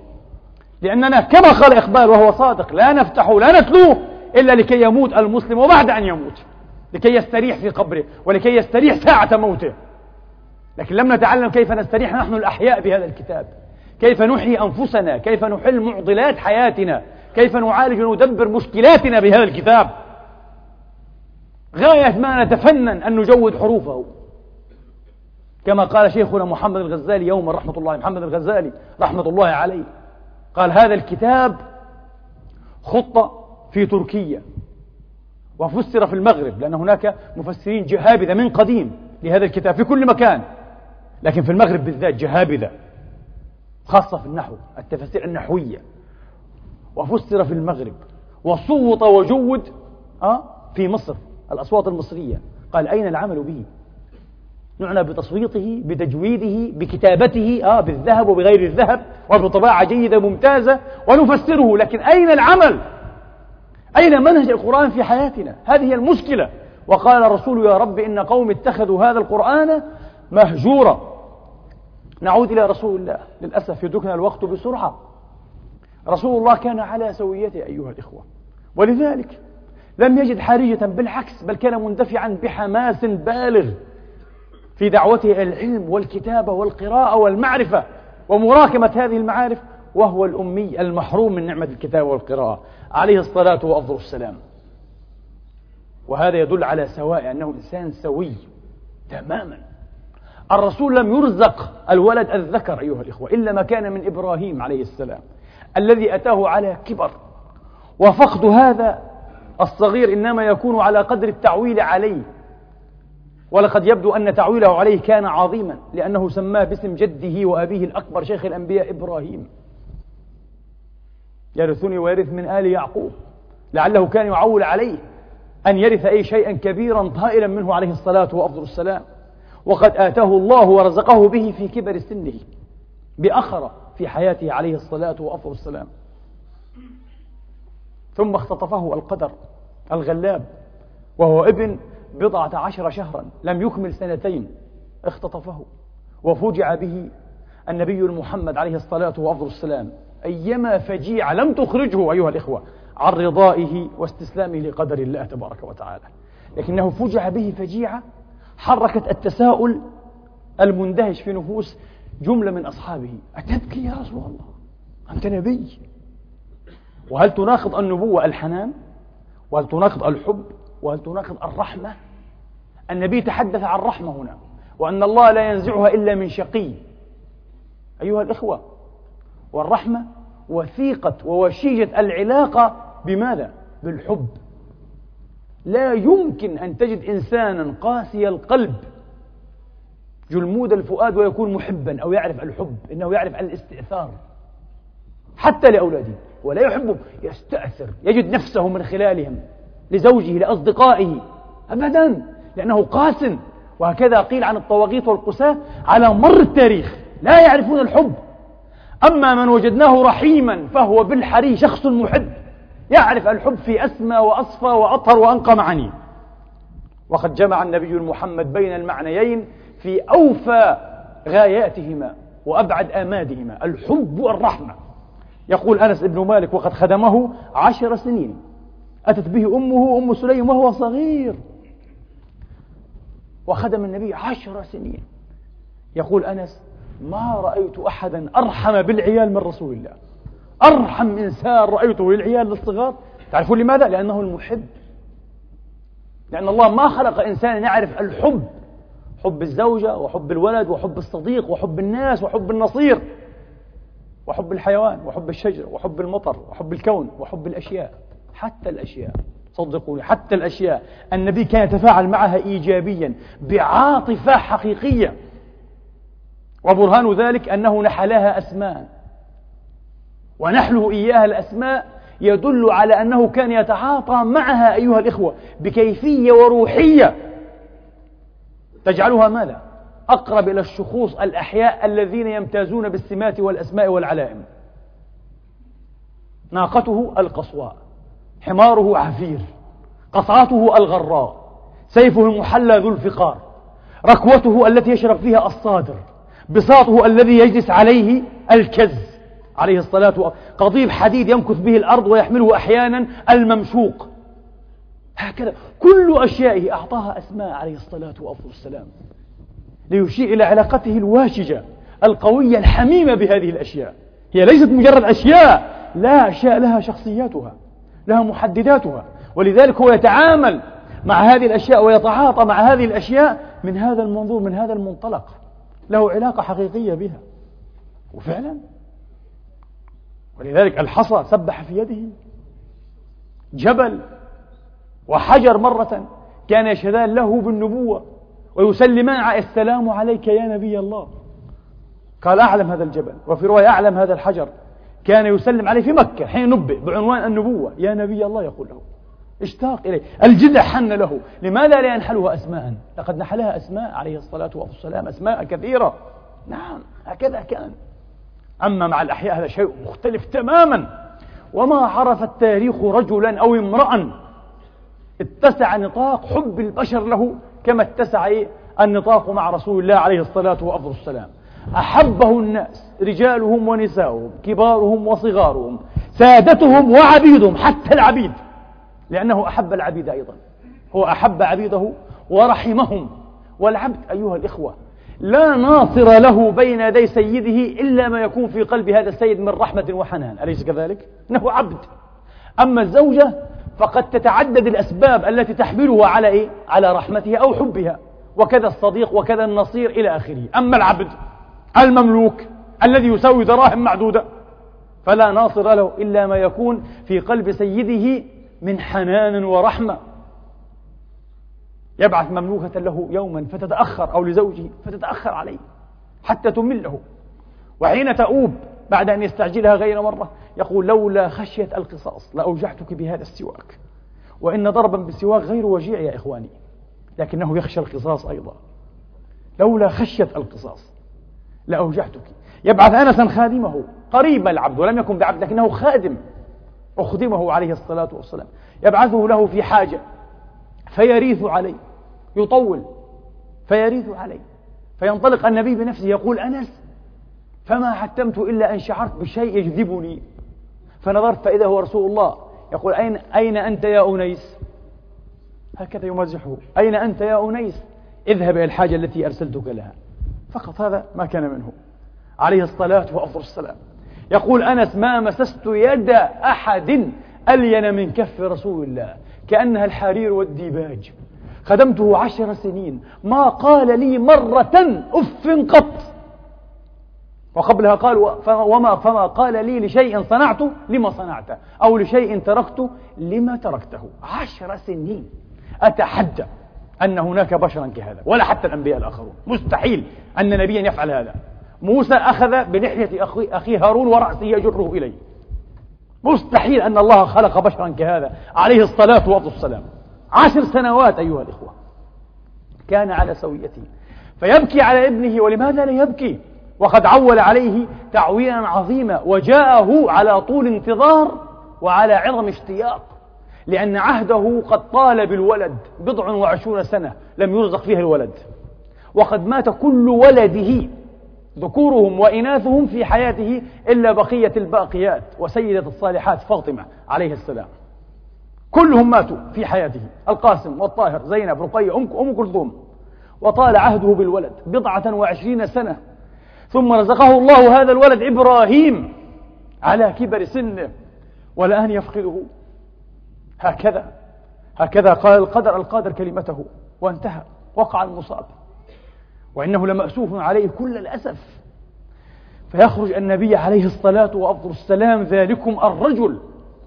لأننا كما قال إقبال وهو صادق لا نفتح لا نتلوه إلا لكي يموت المسلم وبعد أن يموت لكي يستريح في قبره ولكي يستريح ساعة موته. لكن لم نتعلم كيف نستريح نحن الأحياء بهذا الكتاب. كيف نحيي أنفسنا؟ كيف نحل معضلات حياتنا؟ كيف نعالج وندبر مشكلاتنا بهذا الكتاب؟ غاية ما نتفنن أن نجود حروفه. كما قال شيخنا محمد الغزالي يوما رحمة الله محمد الغزالي رحمة الله عليه. قال هذا الكتاب خطة في تركيا وفسر في المغرب لأن هناك مفسرين جهابذة من قديم لهذا الكتاب في كل مكان لكن في المغرب بالذات جهابذة خاصة في النحو التفاسير النحوية. وفسر في المغرب وصوت وجود آه في مصر الأصوات المصرية. قال أين العمل به؟ نعنى بتصويته بتجويده بكتابته آه بالذهب وبغير الذهب وبطباعة جيدة ممتازة ونفسره. لكن أين العمل؟ أين منهج القرآن في حياتنا؟ هذه هي المشكلة. وقال الرسول يا رب إن قوم اتخذوا هذا القرآن مهجورا. نعود إلى رسول الله. للأسف يدركنا الوقت بسرعة. رسول الله كان على سويته أيها الإخوة. ولذلك لم يجد حريجة بالعكس بل كان مندفعا بحماس بالغ. في دعوته العلم والكتابة والقراءة والمعرفة ومراكمة هذه المعارف وهو الأمي المحروم من نعمة الكتابة والقراءة. عليه الصلاة وأفضل السلام. وهذا يدل على سواء أنه إنسان سوي تماما. الرسول لم يرزق الولد الذكر أيها الإخوة إلا ما كان من إبراهيم عليه السلام الذي أتاه على كبر. وفقد هذا الصغير إنما يكون على قدر التعويل عليه. ولقد يبدو أن تعويله عليه كان عظيما لأنه سماه باسم جده وأبيه الأكبر شيخ الأنبياء إبراهيم. يرثني ويرث من آل يعقوب. لعله كان يعول عليه أن يرث أي شيئا كبيرا طائلا منه عليه الصلاة وأفضل السلام. وقد آتاه الله ورزقه به في كبر سنه بأخر في حياته عليه الصلاة وأفضل السلام. ثم اختطفه القدر الغلاب وهو ابن بضعة عشر شهرا لم يكمل سنتين اختطفه. وفجع به النبي المحمد عليه الصلاة وأفضل السلام أيما فجيعة لم تخرجه أيها الإخوة عن رضائه واستسلامه لقدر الله تبارك وتعالى. لكنه فجع به فجيعة حركت التساؤل المندهش في نفوس جملة من أصحابه. أتبكي يا رسول الله أنت نبي؟ وهل تناقض النبوة الحنان؟ وهل تناقض الحب؟ وهل تناقض الرحمة. النبي تحدث عن الرحمة هنا وأن الله لا ينزعها إلا من شقي. أيها الإخوة والرحمة وثيقة ووشيجة العلاقة بماذا؟ بالحب. لا يمكن أن تجد إنسانا قاسي القلب جلمود الفؤاد ويكون محبا أو يعرف الحب إنه يعرف الاستئثار. حتى لأولاده ولا يحبهم يستأثر يجد نفسه من خلالهم. لزوجه لأصدقائه. أبدا. لأنه قاس وهكذا قيل عن الطواغيت والقساة على مر التاريخ. لا يعرفون الحب. أما من وجدناه رحيما فهو بالحري شخص محب. يعرف الحب في أسمى وأصفى وأطهر وأنقى معانيه. وقد جمع النبي محمد بين المعنيين في أوفى غاياتهما وأبعد آمادهما. الحب والرحمة. يقول أنس بن مالك وقد خدمه عشر سنين. أتت به أمه أم سليم وهو صغير. وخدم النبي عشر سنين. يقول أنس ما رأيت أحدا أرحم بالعيال من رسول الله. أرحم إنسان رأيته للعيال الصغار تعرفون لماذا؟ لأنه المحب. لأن الله ما خلق إنسانا يعرف الحب. حب الزوجة وحب الولد وحب الصديق وحب الناس وحب النصير وحب الحيوان وحب الشجر وحب المطر وحب الكون وحب الأشياء. حتى الأشياء. صدقوني حتى الأشياء. النبي كان يتفاعل معها إيجابيا بعاطفة حقيقية. وبرهان ذلك أنه نحلها أسماء. ونحله إياها الأسماء يدل على أنه كان يتعاطى معها أيها الإخوة بكيفية وروحية. تجعلها ماذا؟ أقرب إلى الشخوص الأحياء الذين يمتازون بالسمات والأسماء والعلائم. ناقته القصواء. حماره عفير قصعته الغراء سيفه المحلى ذو الفقار ركوته التي يشرب فيها الصادر بساطه الذي يجلس عليه الكز. عليه الصلاة قضيب حديد يمكث به الأرض ويحمله أحيانا الممشوق. هكذا كل أشيائه أعطاها أسماء عليه الصلاة والسلام ليشير إلى علاقته الواشجة القوية الحميمة بهذه الأشياء. هي ليست مجرد أشياء لا أشياء لها شخصياتها. لها محدداتها. ولذلك هو يتعامل مع هذه الأشياء ويتعاطى مع هذه الأشياء من هذا المنظور من هذا المنطلق. له علاقة حقيقية بها. وفعلا. ولذلك الحصى سبح في يده. جبل. وحجر مرة كان يشهدان له بالنبوة. ويسلمان السلام عليك يا نبي الله. قال أعلم هذا الجبل. وفي رواية أعلم هذا الحجر. كان يسلم عليه في مكة حين نبئ بعنوان النبوة. يا نبي الله يقول له اشتاق إليه. الجذع حن له. لماذا لا ينحلها أسماء؟ لقد نحلها أسماء عليه الصلاة والسلام أسماء كثيرة. نعم هكذا كان. أما مع الأحياء هذا شيء مختلف تماما. وما عرف التاريخ رجلا أو امرأ اتسع نطاق حب البشر له كما اتسع النطاق مع رسول الله عليه الصلاة والسلام. أحبه الناس رجالهم ونساؤهم كبارهم وصغارهم سادتهم وعبيدهم حتى العبيد لأنه أحب العبيد أيضا. هو أحب عبيده ورحمهم. والعبد أيها الإخوة لا ناصر له بين يدي سيده إلا ما يكون في قلب هذا السيد من رحمة وحنان. أليس كذلك؟ إنه عبد. أما الزوجة فقد تتعدد الأسباب التي تحمله على إيه؟ على رحمتها أو حبها وكذا الصديق وكذا النصير إلى آخره. أما العبد المملوك الذي يساوي دراهم معدودة. فلا ناصر له إلا ما يكون في قلب سيده من حنان ورحمة. يبعث مملوكة له يوما فتتأخر أو لزوجه فتتأخر عليه حتى تمله. وحين تؤوب بعد أن يستعجلها غير مرة يقول لولا خشية القصاص لأوجعتك بهذا السواك. وإن ضربا بالسواك غير وجيع يا إخواني لكنه يخشى القصاص أيضا. لولا خشية القصاص. لأوجعتك يبعث أنسا خادمه. قريب العبد ولم يكن بعبد لكنه خادم. أخدمه عليه الصلاة والسلام. يبعثه له في حاجة. فيريث عليه. يطول. فيريث عليه. فينطلق النبي بنفسه يقول أنس فما حتمت إلا أن شعرت بشيء يجذبني. فنظرت فإذا هو رسول الله. يقول أين, أين أنت يا أنيس؟ هكذا يمازحه. أين أنت يا أنيس؟ اذهب إلى الحاجة التي أرسلتك لها. فقط هذا ما كان منه. عليه الصلاة وأفضل السلام. يقول أنس ما مسست يد أحد ألين من كف رسول الله كأنها الحرير والديباج. خدمته عشر سنين. ما قال لي مرة أف قط. وقبلها قال وما فما قال لي لشيء صنعته لما صنعته أو لشيء تركته لما تركته. عشر سنين. أتحدى. أن هناك بشرا كهذا ولا حتى الأنبياء الآخرون. مستحيل أن نبيا يفعل هذا. موسى أخذ بلحية أخيه هارون ورأسه يجره إليه. مستحيل أن الله خلق بشرا كهذا عليه الصلاة والسلام. عشر سنوات أيها الإخوة. كان على سويته. فيبكي على ابنه ولماذا لا يبكي؟ وقد عول عليه تعويلا عظيما وجاءه على طول انتظار وعلى عظم اشتياق. لأن عهده قد طال بالولد بضع وعشرون سنة لم يرزق فيها الولد. وقد مات كل ولده ذكورهم وإناثهم في حياته إلا بقية الباقيات وسيدة الصالحات فاطمة عليه السلام. كلهم ماتوا في حياته. القاسم والطاهر زينب رقية أم كلثوم. وطال عهده بالولد بضعة وعشرين سنة. ثم رزقه الله هذا الولد إبراهيم على كبر سنه. والآن يفقده. هكذا. هكذا قال القدر القادر كلمته وانتهى وقع المصاب. وإنه لمأسوف عليه كل الأسف. فيخرج النبي عليه الصلاة وأفضل السلام ذلكم الرجل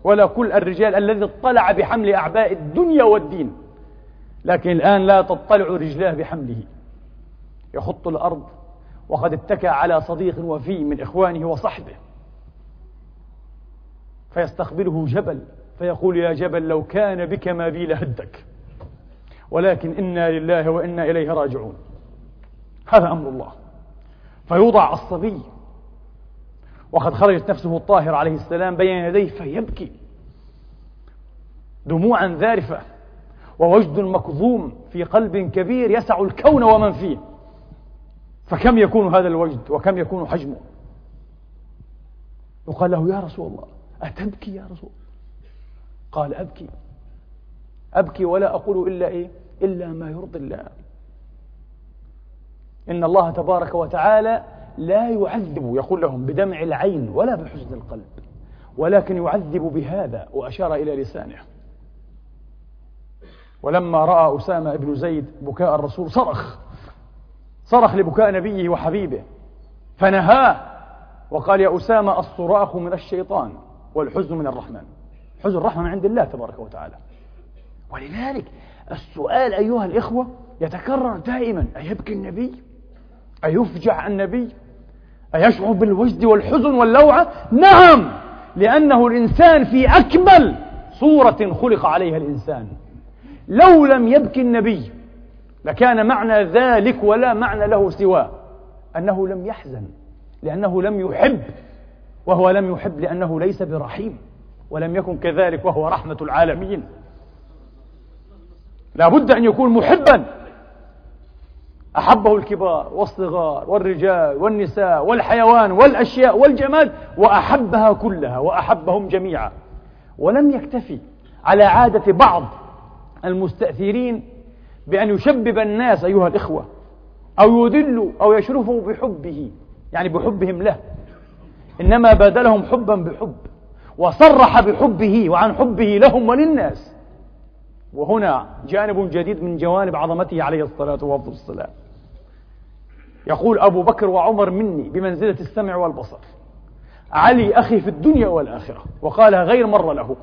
ولا كل الرجال الذي اطلع بحمل أعباء الدنيا والدين. لكن الآن لا تطلع رجلاه بحمله. يخط الأرض وقد اتكى على صديق وفي من إخوانه وصحبه. فيستقبله جبل. فيقول يا جبل لو كان بك ما بي لهدك. ولكن إنا لله وإنا إليه راجعون. هذا أمر الله. فيوضع الصبي. وقد خرجت نفسه الطاهر عليه السلام بين يديه فيبكي. دموعا ذارفة. ووجد مكظوم في قلب كبير يسع الكون ومن فيه. فكم يكون هذا الوجد؟ وكم يكون حجمه؟ يقال له يا رسول الله أتبكي يا رسول قال أبكي. أبكي ولا أقول إلا إيه؟ إلا ما يرضي الله. إن الله تبارك وتعالى لا يعذب يقول لهم بدمع العين ولا بحزن القلب ولكن يعذب بهذا وأشار إلى لسانه. ولما رأى أسامة بن زيد بكاء الرسول صرخ. صرخ لبكاء نبيه وحبيبه. فنهاه وقال يا أسامة الصراخ من الشيطان والحزن من الرحمن. حزن الرحمة من عند الله تبارك وتعالى. ولذلك السؤال أيها الإخوة يتكرر دائما. أيبكي النبي؟ أيفجع النبي؟ أيشعر بالوجد والحزن واللوعة؟ نعم لأنه الإنسان في أكمل صورة خلق عليها الإنسان. لو لم يبكي النبي لكان معنى ذلك ولا معنى له سواه. أنه لم يحزن لأنه لم يحب وهو لم يحب لأنه ليس برحيم. ولم يكن كذلك وهو رحمة العالمين. لا بد أن يكون محبا. أحبه الكبار والصغار والرجال والنساء والحيوان والأشياء والجماد وأحبها كلها وأحبهم جميعا. ولم يكتفي على عادة بعض المستأثرين بأن يشبب الناس أيها الإخوة أو يدلوا أو يشرفوا بحبه يعني بحبهم له. إنما بادلهم حبا بحب. وصرح بحبه وعن حبه لهم وللناس. وهنا جانب جديد من جوانب عظمته عليه الصلاة والسلام. يقول أبو بكر وعمر مني بمنزلة السمع والبصر. علي أخي في الدنيا والآخرة. وقالها غير مرة له.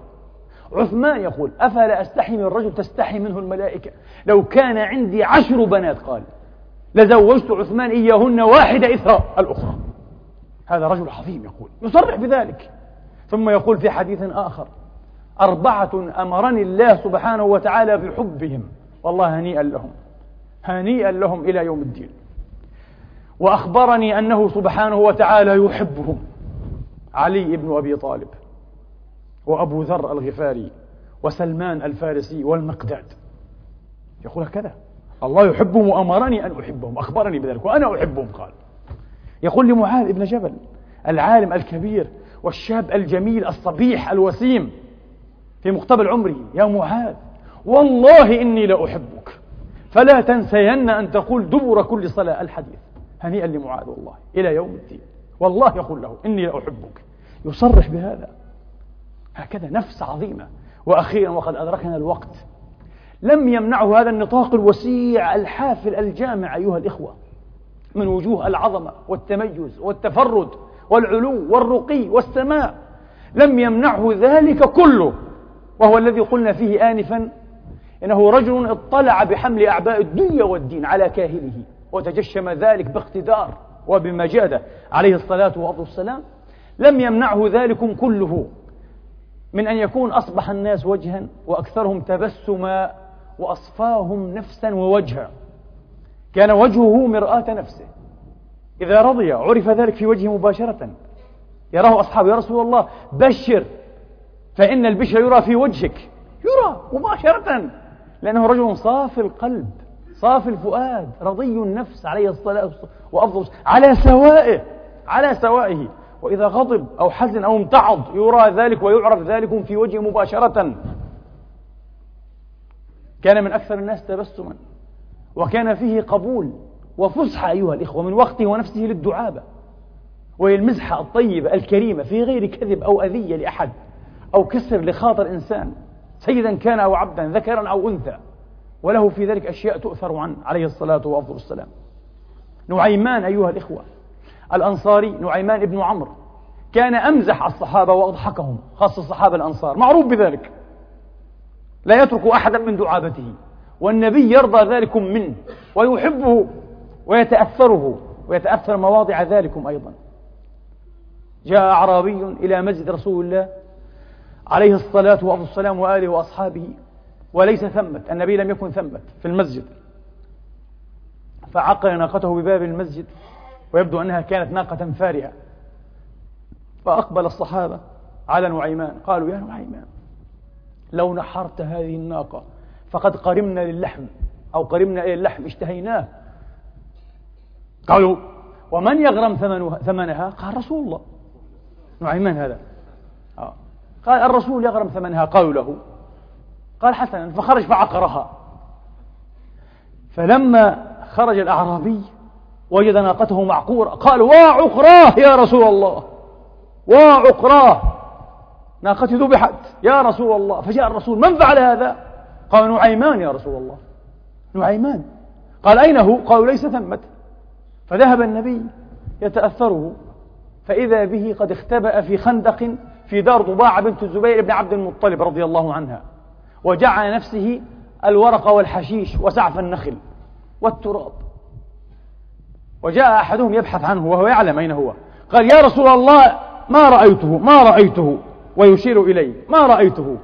عثمان يقول أفلا أستحي من الرجل تستحي منه الملائكة؟ لو كان عندي عشر بنات قال. لزوجت عثمان إياهن واحدة إثر الأخرى. هذا رجل عظيم يقول. يصرح بذلك. ثم يقول في حديث آخر أربعة أمرني الله سبحانه وتعالى بحبهم والله هنيئا لهم هنيئا لهم إلى يوم الدين. وأخبرني أنه سبحانه وتعالى يحبهم علي بن أبي طالب وأبو ذر الغفاري وسلمان الفارسي والمقداد. يقول هكذا الله يحبهم وأمرني أن أحبهم أخبرني بذلك وأنا أحبهم قال. يقول لمعاذ بن جبل العالم الكبير والشاب الجميل الصبيح الوسيم في مقتبل عمره يا معاذ والله إني لأحبك فلا تنسين أن تقول دبر كل صلاة الحديث. هنيئا لمعاذ والله إلى يوم الدين. والله يقول له إني لأحبك يصرح بهذا. هكذا نفس عظيمة. وأخيرا وقد أدركنا الوقت. لم يمنعه هذا النطاق الوسيع الحافل الجامع أيها الإخوة من وجوه العظمة والتميز والتفرد. والعلو والرقي والسماء لم يمنعه ذلك كله وهو الذي قلنا فيه آنفا إنه رجل اطلع بحمل أعباء الدنيا والدين على كاهله وتجشم ذلك باقتدار وبمجادة عليه الصلاة والسلام. لم يمنعه ذلكم كله من أن يكون أصبح الناس وجها وأكثرهم تبسما وأصفاهم نفسا ووجها. كان وجهه مرآة نفسه. إذا رضي عرف ذلك في وجهه مباشرة. يراه أصحابه يا رسول الله بشر فإن البشر يرى في وجهك. يرى مباشرة لأنه رجل صافي القلب صافي الفؤاد رضي النفس عليه الصلاة والسلام على سوائه على سوائه. وإذا غضب أو حزن أو امتعض يرى ذلك ويعرف ذلك في وجهه مباشرة. كان من أكثر الناس تبسما وكان فيه قبول. وفسحة أيها الإخوة من وقته ونفسه للدعابة. وهي المزحة الطيبة الكريمة في غير كذب أو أذية لأحد أو كسر لخاطر إنسان. سيدا كان أو عبدا ذكرا أو أنثى. وله في ذلك أشياء تؤثر عنه عليه الصلاة وأفضل السلام. نعيمان أيها الإخوة الأنصاري نعيمان بن عمرو كان أمزح الصحابة وأضحكهم خاصة الصحابة الأنصار. معروف بذلك. لا يترك أحدا من دعابته والنبي يرضى ذلكم منه ويحبه ويتأثره ويتأثر مواضع ذلكم أيضا. جاء أعرابي إلى مسجد رسول الله عليه الصلاة والسلام وآله وأصحابه وليس ثمة النبي لم يكن ثمة في المسجد. فعقل ناقته بباب المسجد ويبدو أنها كانت ناقة فارهة. فأقبل الصحابة على نعيمان قالوا يا نعيمان لو نحرت هذه الناقة فقد قرمنا للحم أو قرمنا إلى اللحم اشتهيناه. قالوا ومن يغرم ثمنها؟ قال رسول الله. نعيمان هذا؟ آه. قال الرسول يغرم ثمنها قالوا له. قال حسنا فخرج فعقرها. فلما خرج الأعرابي وجد ناقته معقورة قال وعقراه يا رسول الله! وعقراه ناقتي ذبحت يا رسول الله! فجاء الرسول من فعل هذا؟ قال نعيمان يا رسول الله. نعيمان قال أين هو؟ قالوا ليس ثمة. فذهب النبي يتأثره فإذا به قد اختبأ في خندق في دار ضباعة بنت الزبير بن عبد المطلب رضي الله عنها وجعل نفسه الورق والحشيش وسعف النخل والتراب. وجاء أحدهم يبحث عنه وهو يعلم أين هو قال يا رسول الله ما رأيته؟ ما رأيته؟ ويشير إليه ما رأيته؟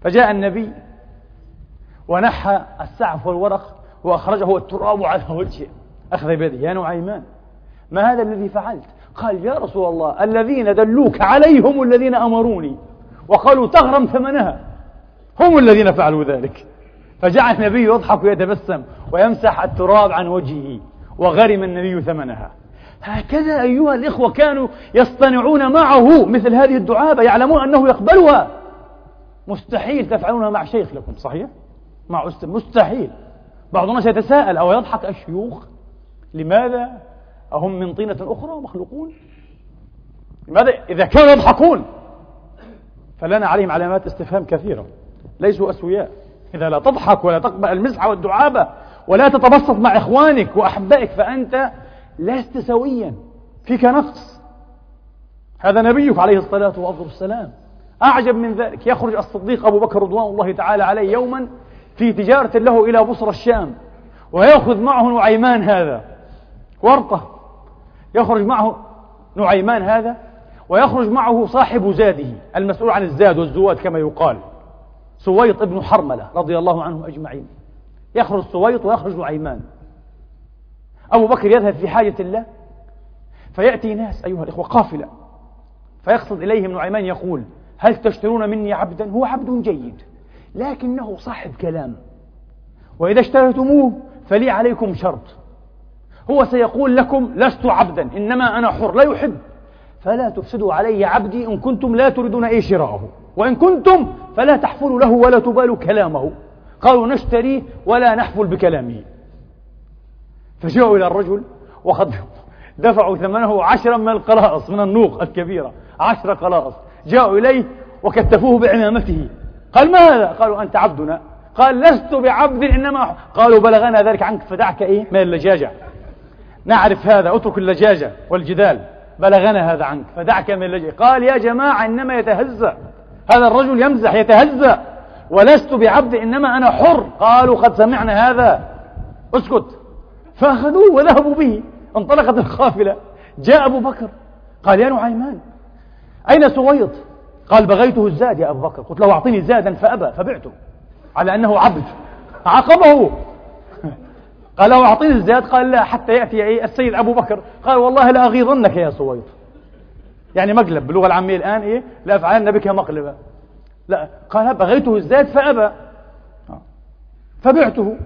فجاء النبي ونحى السعف والورق وأخرجه التراب على وجهه. أخذ بيده. يا نعيمان ما هذا الذي فعلت؟ قال يا رسول الله الذين دلوك عليهم الذين أمروني وقالوا تغرم ثمنها هم الذين فعلوا ذلك. فجعل النبي يضحك ويتبسم ويمسح التراب عن وجهه وغرم النبي ثمنها. هكذا أيها الإخوة كانوا يصطنعون معه مثل هذه الدعابة يعلمون أنه يقبلها. مستحيل تفعلونها مع شيخ لكم صحيح؟ مع أستاذ مستحيل. بعض الناس يتساءل أو يضحك الشيوخ؟ لماذا أهم من طينة أخرى مخلوقون؟ لماذا إذا كانوا يضحكون؟ فلنا عليهم علامات استفهام كثيرة ليسوا أسوياء. إذا لا تضحك ولا تقبل المزحة والدعابة ولا تتبسط مع إخوانك وأحبائك فأنت لست سويا فيك نقص. هذا نبيك عليه الصلاة والسلام. أعجب من ذلك. يخرج الصديق أبو بكر رضوان الله تعالى عليه يوما في تجارة له إلى بصرى الشام ويأخذ معه نعيمان هذا؟ ورطة يخرج معه نعيمان هذا ويخرج معه صاحب زاده المسؤول عن الزاد والزواد كما يقال. سويط ابن حرملة رضي الله عنهم أجمعين. يخرج سويط ويخرج نعيمان. أبو بكر يذهب في حاجة الله فيأتي ناس أيها الإخوة قافلة فيقصد إليهم نعيمان يقول هل تشترون مني عبدا؟ هو عبد جيد لكنه صاحب كلام وإذا اشتريتموه فلي عليكم شرط. هو سيقول لكم لست عبدا إنما أنا حر لا يحب. فلا تفسدوا علي عبدي إن كنتم لا تريدون أي شراءه. وإن كنتم فلا تحفلوا له ولا تبالوا كلامه. قالوا نشتريه ولا نحفل بكلامه. فجاءوا إلى الرجل وقد دفعوا ثمنه عشرا من القلاص من النوق الكبيرة عشر قلاص. جاءوا إليه وكتفوه بعمامته قال ما هذا؟ قالوا أنت عبدنا. قال لست بعبد إنما قالوا بلغنا ذلك عنك فدعك إيه؟ من اللجاجة نعرف هذا اترك اللجاجة والجدال بلغنا هذا عنك فدعك من اللجاجة. قال يا جماعة إنما يتهزأ. هذا الرجل يمزح يتهزأ. ولست بعبد إنما أنا حر. قالوا قد سمعنا هذا. اسكت. فأخذوه وذهبوا به. انطلقت القافلة. جاء أبو بكر. قال يا نعيمان أين سويط؟ قال بغيته الزاد يا أبو بكر. قلت له أعطيني زادا فأبى فبعته. على أنه عبد. عاقبه قال له أعطيني الزاد قال لا حتى يأتي السيد أبو بكر. قال والله لا أغيظنك يا سويط يعني مقلب باللغة العامية الآن إيه؟ لأفعلن بك مقلبا لا قال بغيته الزاد فأبى. فبعته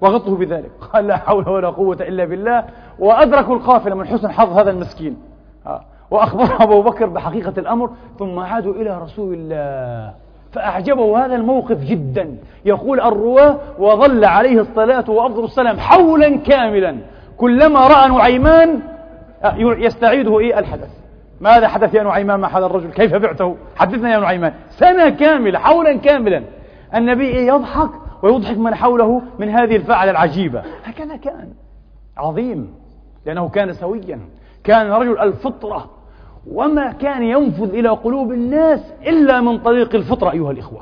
وغطه بذلك. قال لا حول ولا قوة إلا بالله. وأدركوا القافلة من حسن حظ هذا المسكين. وأخبر أبو بكر بحقيقة الأمر ثم عادوا إلى رسول الله. فأعجبه هذا الموقف جدا. يقول الرواة وظل عليه الصلاة وأفضل السلام حولا كاملا. كلما رأى نعيمان يستعيده إيه؟ الحدث. ماذا حدث يا نعيمان؟ مع هذا الرجل؟ كيف بعته؟ حدثنا يا نعيمان. سنة كاملة حولا كاملا. النبي إيه؟ يضحك ويضحك من حوله من هذه الفعلة العجيبة. هكذا كان. عظيم. لأنه كان سويا. كان رجل الفطرة. وما كان ينفذ إلى قلوب الناس إلا من طريق الفطرة أيها الإخوة.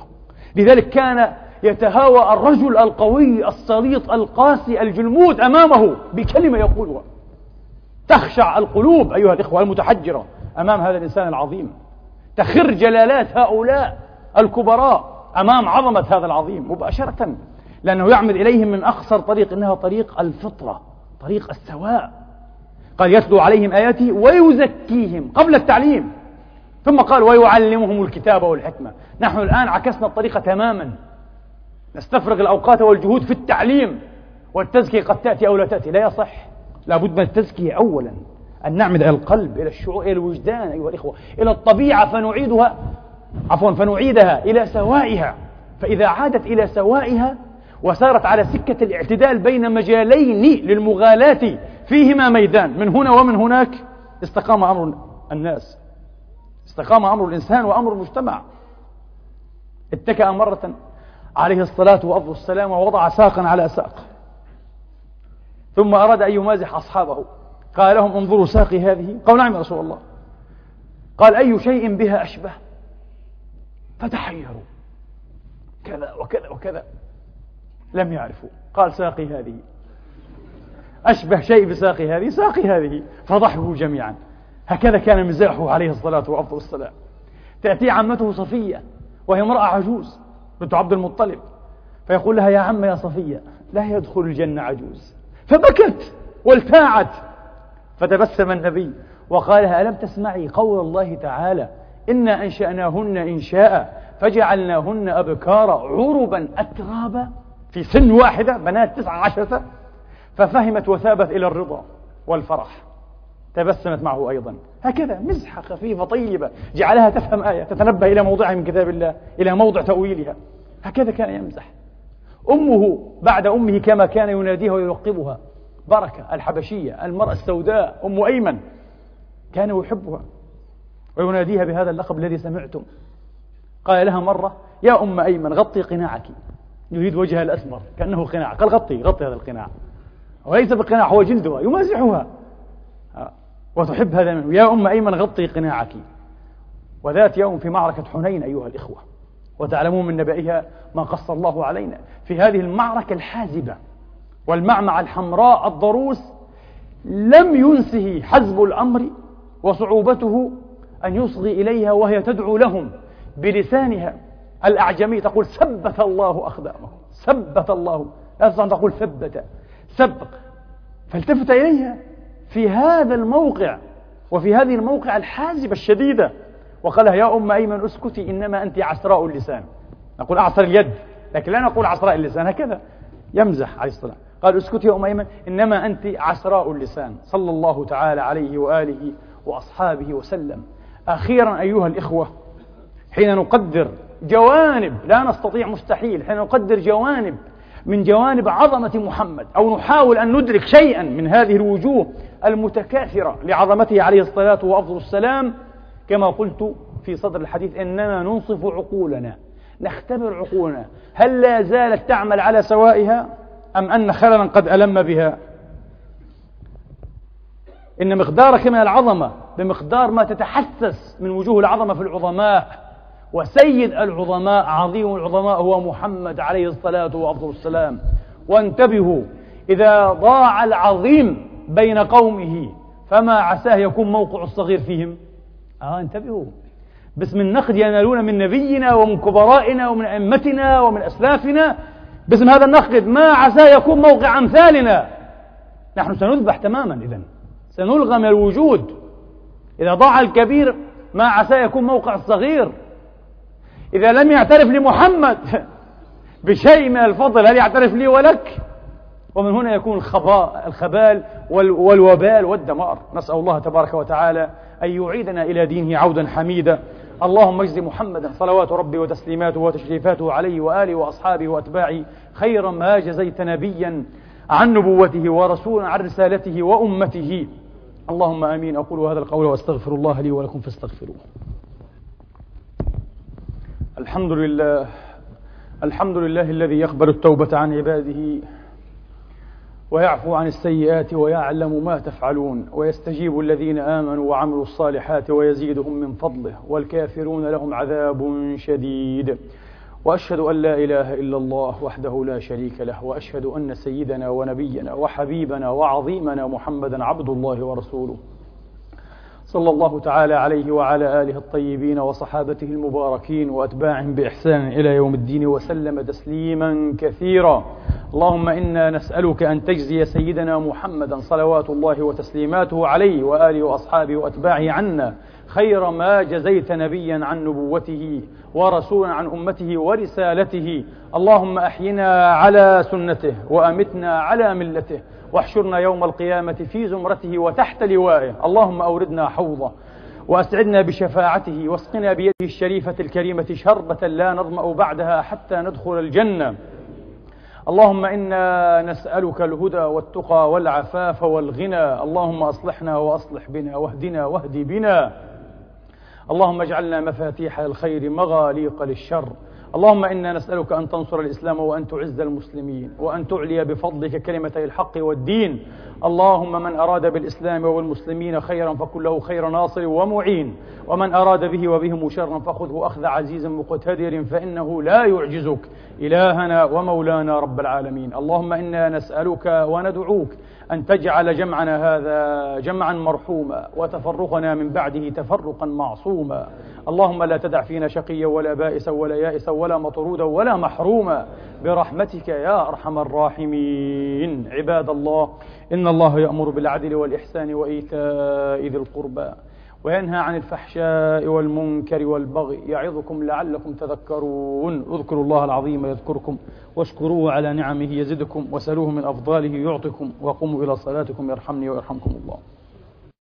لذلك كان يتهاوى الرجل القوي السليط القاسي الجلمود أمامه بكلمة يقولها تخشع القلوب أيها الإخوة المتحجرة أمام هذا الإنسان العظيم. تخر جلالات هؤلاء الكبراء أمام عظمة هذا العظيم مباشرة لأنه يعمل إليهم من أقصر طريق إنها طريق الفطرة طريق السواء. قال يتلو عليهم آياته ويزكيهم قبل التعليم. ثم قال ويعلمهم الكتاب والحكمة. نحن الآن عكسنا الطريقة تماما. نستفرغ الأوقات والجهود في التعليم. والتزكية قد تأتي أو لا تأتي. لا يصح. لابد من التزكية أولا. أن نعمد إلى القلب إلى الشعور إلى الوجدان أيها الإخوة. إلى الطبيعة فنعيدها. عفوا فنعيدها إلى سوائها. فإذا عادت إلى سوائها وسارت على سكة الاعتدال بين مجالين للمغالاة فيهما ميدان من هنا ومن هناك استقام أمر الناس. استقام أمر الإنسان وأمر المجتمع. اتكأ مرة عليه الصلاة وأفضل السلام ووضع ساقا على ساق. ثم أراد أن يمازح أصحابه. قال لهم انظروا ساقي هذه. قالوا نعم يا رسول الله. قال أي شيء بها أشبه؟ فتحيروا. كذا وكذا وكذا. لم يعرفوا. قال ساقي هذه. أشبه شيء بساقي هذه ساقي هذه فضحكوا جميعا. هكذا كان مزاحه عليه الصلاة وأفضل السلام. تأتي عمته صفية وهي امرأة عجوز بنت عبد المطلب. فيقول لها يا عم يا صفية لا يدخل الجنة عجوز. فبكت والتاعت. فتبسم النبي وقال لها ألم تسمعي قول الله تعالى إنا أنشأناهن إنشاء فجعلناهن أبكارا عربا أترابا في سن واحدة بنات تسعة عشرة ففهمت وثابت إلى الرضا والفرح. تبسمت معه أيضا. هكذا مزحة خفيفة طيبة. جعلها تفهم آية تتنبه إلى موضعها من كتاب الله إلى موضع تأويلها. هكذا كان يمزح. أمه بعد أمه كما كان يناديها ويلقبها بركة الحبشية المرأة السوداء أم أيمن. كان يحبها. ويناديها بهذا اللقب الذي سمعتم. قال لها مرة يا أم أيمن غطي قناعك. يريد وجهها الأسمر كأنه قناع. قال غطي غطي هذا القناع. وليس بقناع هو جلدها يمازحها. وتحب هذا منه. يا أم أيمن غطي قناعك. وذات يوم في معركة حنين أيها الإخوة. وتعلمون من نبأها ما قص الله علينا. في هذه المعركة الحازبة والمعمعة الحمراء الضروس لم ينسه حزب الأمر وصعوبته أن يصغي إليها وهي تدعو لهم بلسانها الأعجمي تقول ثبت الله أقدامهم ثبت الله. لا تستطيع أن تقول ثبت. سبق. فالتفت إليها في هذا الموقع وفي هذه الموقع الحازبة الشديدة وقال لها يا أم أيمن اسكتي إنما أنت عسراء اللسان. نقول أعصر اليد لكن لا نقول عسراء اللسان. هكذا يمزح عليه الصلاة قال اسكتي يا أم أيمن إنما أنت عسراء اللسان. صلى الله تعالى عليه وآله وأصحابه وسلم. أخيرا أيها الإخوة حين نقدر جوانب لا نستطيع مستحيل حين نقدر جوانب من جوانب عظمة محمد أو نحاول أن ندرك شيئا من هذه الوجوه المتكاثرة لعظمته عليه الصلاة وأفضل السلام. كما قلت في صدر الحديث إننا ننصف عقولنا نختبر عقولنا. هل لا زالت تعمل على سوائها؟ أم أن خللا قد ألم بها؟ إن مقدارك من العظمة بمقدار ما تتحسس من وجوه العظمة في العظماء وسيد العظماء عظيم العظماء هو محمد عليه الصلاة وأفضل السلام. وانتبهوا إذا ضاع العظيم بين قومه فما عساه يكون موقع الصغير فيهم؟ آه انتبهوا. باسم النقد ينالون من نبينا ومن كبرائنا ومن أئمتنا ومن أسلافنا باسم هذا النقد ما عساه يكون موقع أمثالنا. نحن سنذبح تماما إذا سنلغى من الوجود. إذا ضاع الكبير ما عساه يكون موقع الصغير. إذا لم يعترف لمحمد بشيء من الفضل هل يعترف لي ولك؟ ومن هنا يكون الخباء الخبال والوبال والدمار. نسأل الله تبارك وتعالى أن يعيدنا إلى دينه عودا حميدا. اللهم اجز محمدا صلوات ربي وتسليماته وتشريفاته عليه وآله وأصحابه وأتباعه خيرا ما جزيت نبيا عن نبوته ورسولا عن رسالته وأمته. اللهم آمين. أقول هذا القول وأستغفر الله لي ولكم فاستغفروه. الحمد لله الحمد لله الذي يقبل التوبة عن عباده ويعفو عن السيئات ويعلم ما تفعلون ويستجيب الذين آمنوا وعملوا الصالحات ويزيدهم من فضله والكافرون لهم عذاب شديد. وأشهد أن لا إله إلا الله وحده لا شريك له وأشهد أن سيدنا ونبينا وحبيبنا وعظيمنا محمدا عبد الله ورسوله. صلى الله تعالى عليه وعلى آله الطيبين وصحابته المباركين وأتباعهم بإحسان إلى يوم الدين وسلم تسليما كثيرا. اللهم إنا نسألك أن تجزي سيدنا محمدا صلوات الله وتسليماته عليه وآله وأصحابه وأتباعه عنا خير ما جزيت نبيا عن نبوته ورسولا عن أمته ورسالته. اللهم أحينا على سنته وأمتنا على ملته. واحشرنا يوم القيامة في زمرته وتحت لوائه. اللهم أوردنا حوضه وأسعدنا بشفاعته واسقنا بيده الشريفة الكريمة شربة لا نظمأ بعدها حتى ندخل الجنة. اللهم إنا نسألك الهدى والتقى والعفاف والغنى. اللهم أصلحنا وأصلح بنا واهدنا واهد بنا. اللهم اجعلنا مفاتيح الخير مغاليق للشر. اللهم إنا نسألك أن تنصر الإسلام وأن تعز المسلمين وأن تعلي بفضلك كلمتي الحق والدين. اللهم من أراد بالإسلام والمسلمين خيرا فكن له خير ناصر ومعين. ومن أراد به وبهم شرا فخذه أخذ عزيز مقتدر فإنه لا يعجزك. إلهنا ومولانا رب العالمين. اللهم إنا نسألك وندعوك أن تجعل جمعنا هذا جمعا مرحوما وتفرقنا من بعده تفرقا معصوما. اللهم لا تدع فينا شقيا ولا بائسا ولا يائسا ولا مطرودا ولا محروما. برحمتك يا أرحم الراحمين. عباد الله إن الله يأمر بالعدل والإحسان وإيتاء ذي القربى. وينهى عن الفحشاء والمنكر والبغي يعظكم لعلكم تذكرون. اذكروا الله العظيم يذكركم واشكروه على نعمه يزدكم وسلوه من أفضاله يعطكم وقوموا إلى صلاتكم يرحمني ويرحمكم الله.